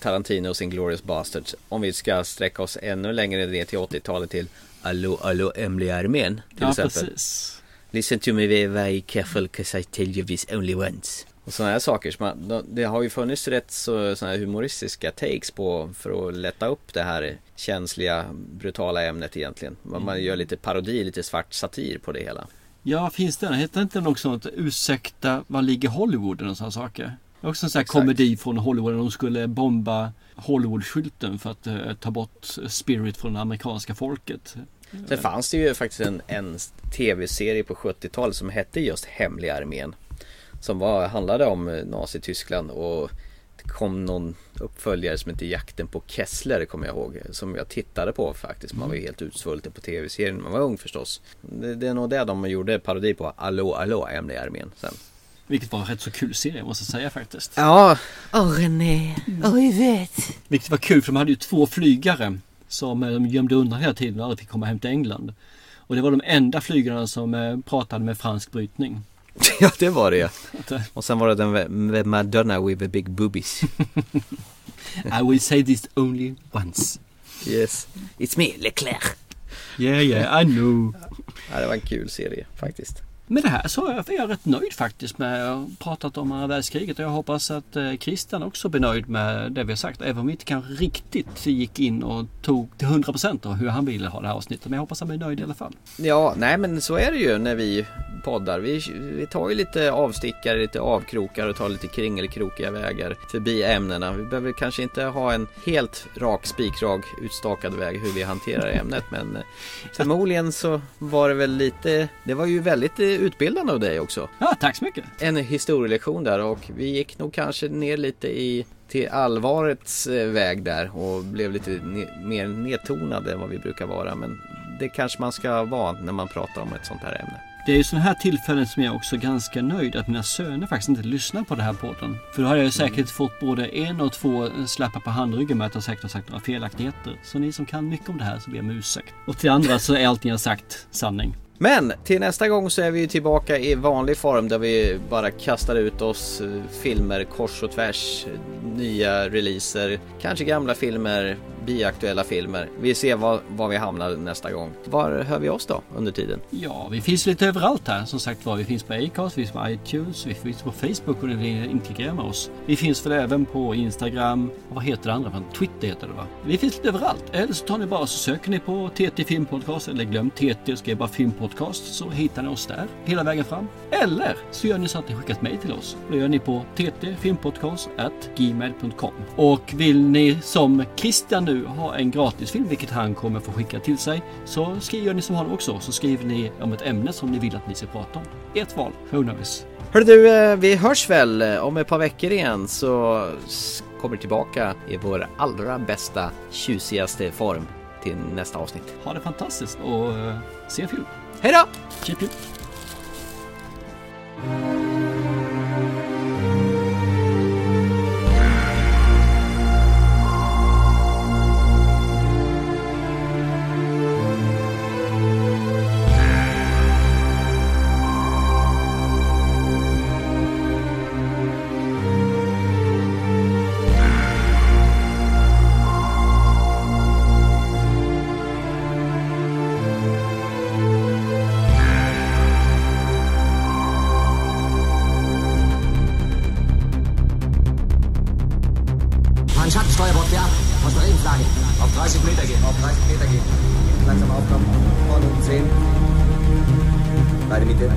Tarantino och sin Glorious Bastards. Om vi ska sträcka oss ännu längre ner till 80-talet till Allo Allo Hemliga Armén till ja, exempel. Precis. Listen to me very, very careful cause I tell you this only once. Och sådana här saker. Så man, det har ju funnits rätt så såna här humoristiska takes på för att lätta upp det här känsliga, brutala ämnet egentligen. Man, man gör lite parodi, lite svart satir på det hela. Ja, finns det? Heter inte något sånt? Ursäkta, var ligger Hollywood och sådana saker? Också en sån här komedi från Hollywood. De skulle bomba Hollywood-skylten för att uh, ta bort spirit från det amerikanska folket. Sen fanns det ju faktiskt en, en tv-serie på 70-talet som hette just Hemliga armén. Som var, handlade om eh, Nazityskland och det kom någon uppföljare som hette Jakten på Kessler kommer jag ihåg. Som jag tittade på faktiskt. Man var ju helt utsvulten på tv-serien. Man var ung förstås. Det, det är nog det de gjorde parodi på. Allå, allå, Hemliga armén sen. Vilket var en rätt så kul serie måste jag säga faktiskt. Ja. Åh oh, René, åh oh, jag vet. Vilket var kul för de hade ju två flygare som eh, de gömde undan hela tiden och aldrig fick komma hem till England. Och det var de enda flygarna som eh, pratade med fransk brytning. ja det var det ja. Och sen var det den med Madonna with the big boobies. I will say this only once. Yes. It's me, Leclerc. Yeah yeah, I know. Ja, det var en kul serie faktiskt. Med det här så är jag rätt nöjd faktiskt med att ha pratat om andra världskriget och jag hoppas att eh, Christian också blir nöjd med det vi har sagt. Även om vi inte kanske riktigt gick in och tog till 100% av hur han ville ha det här avsnittet. Men jag hoppas han blir nöjd i alla fall. Ja, nej men så är det ju när vi poddar. Vi, vi tar ju lite avstickare, lite avkrokar och tar lite kringelkrokiga vägar förbi ämnena. Vi behöver kanske inte ha en helt rak, spikrak, utstakad väg hur vi hanterar ämnet. Men eh, förmodligen så var det väl lite, det var ju väldigt eh, utbildande av dig också. Ja, tack så mycket. En historielektion där och vi gick nog kanske ner lite i till allvarets eh, väg där och blev lite ne- mer nedtonade än vad vi brukar vara. Men det kanske man ska vara när man pratar om ett sånt här ämne. Det är ju sådana här tillfällen som jag också är ganska nöjd att mina söner faktiskt inte lyssnar på det här podden. För då hade jag säkert fått både en och två slappar på handryggen med att jag säkert har sagt några felaktigheter. Så ni som kan mycket om det här så ber jag om ursäkt. Och till andra så är allting jag sagt sanning. Men till nästa gång så är vi tillbaka i vanlig form där vi bara kastar ut oss eh, filmer kors och tvärs. Nya releaser, kanske gamla filmer, biaktuella filmer. Vi ser var, var vi hamnar nästa gång. Var hör vi oss då under tiden? Ja, vi finns lite överallt här. Som sagt var, vi finns på Acast, vi finns på iTunes, vi finns på Facebook och ni vill integrera med oss. Vi finns väl även på Instagram. Och vad heter det andra? Twitter heter det va? Vi finns lite överallt. Eller så tar ni bara så söker ni på TT Filmpodcast eller glöm TT och skriv bara Filmpodcast så hittar ni oss där hela vägen fram. Eller så gör ni så att ni skickar ett mejl till oss. Det gör ni på ttfilmpodcast@gmail.com. Och vill ni som Christian nu ha en gratisfilm, vilket han kommer få skicka till sig, så skriver ni som honom också. Så skriver ni om ett ämne som ni vill att ni ska prata om. Ert val. Knows? Hörru du, eh, vi hörs väl eh, om ett par veckor igen så kommer tillbaka i vår allra bästa, tjusigaste form till nästa avsnitt. Ha det fantastiskt och uh, se en film. Hej då! Chip, 30 Meter gehen. Auf 30 Meter gehen. Langsam aufkommen. Vorne und 10. Beide Mitte.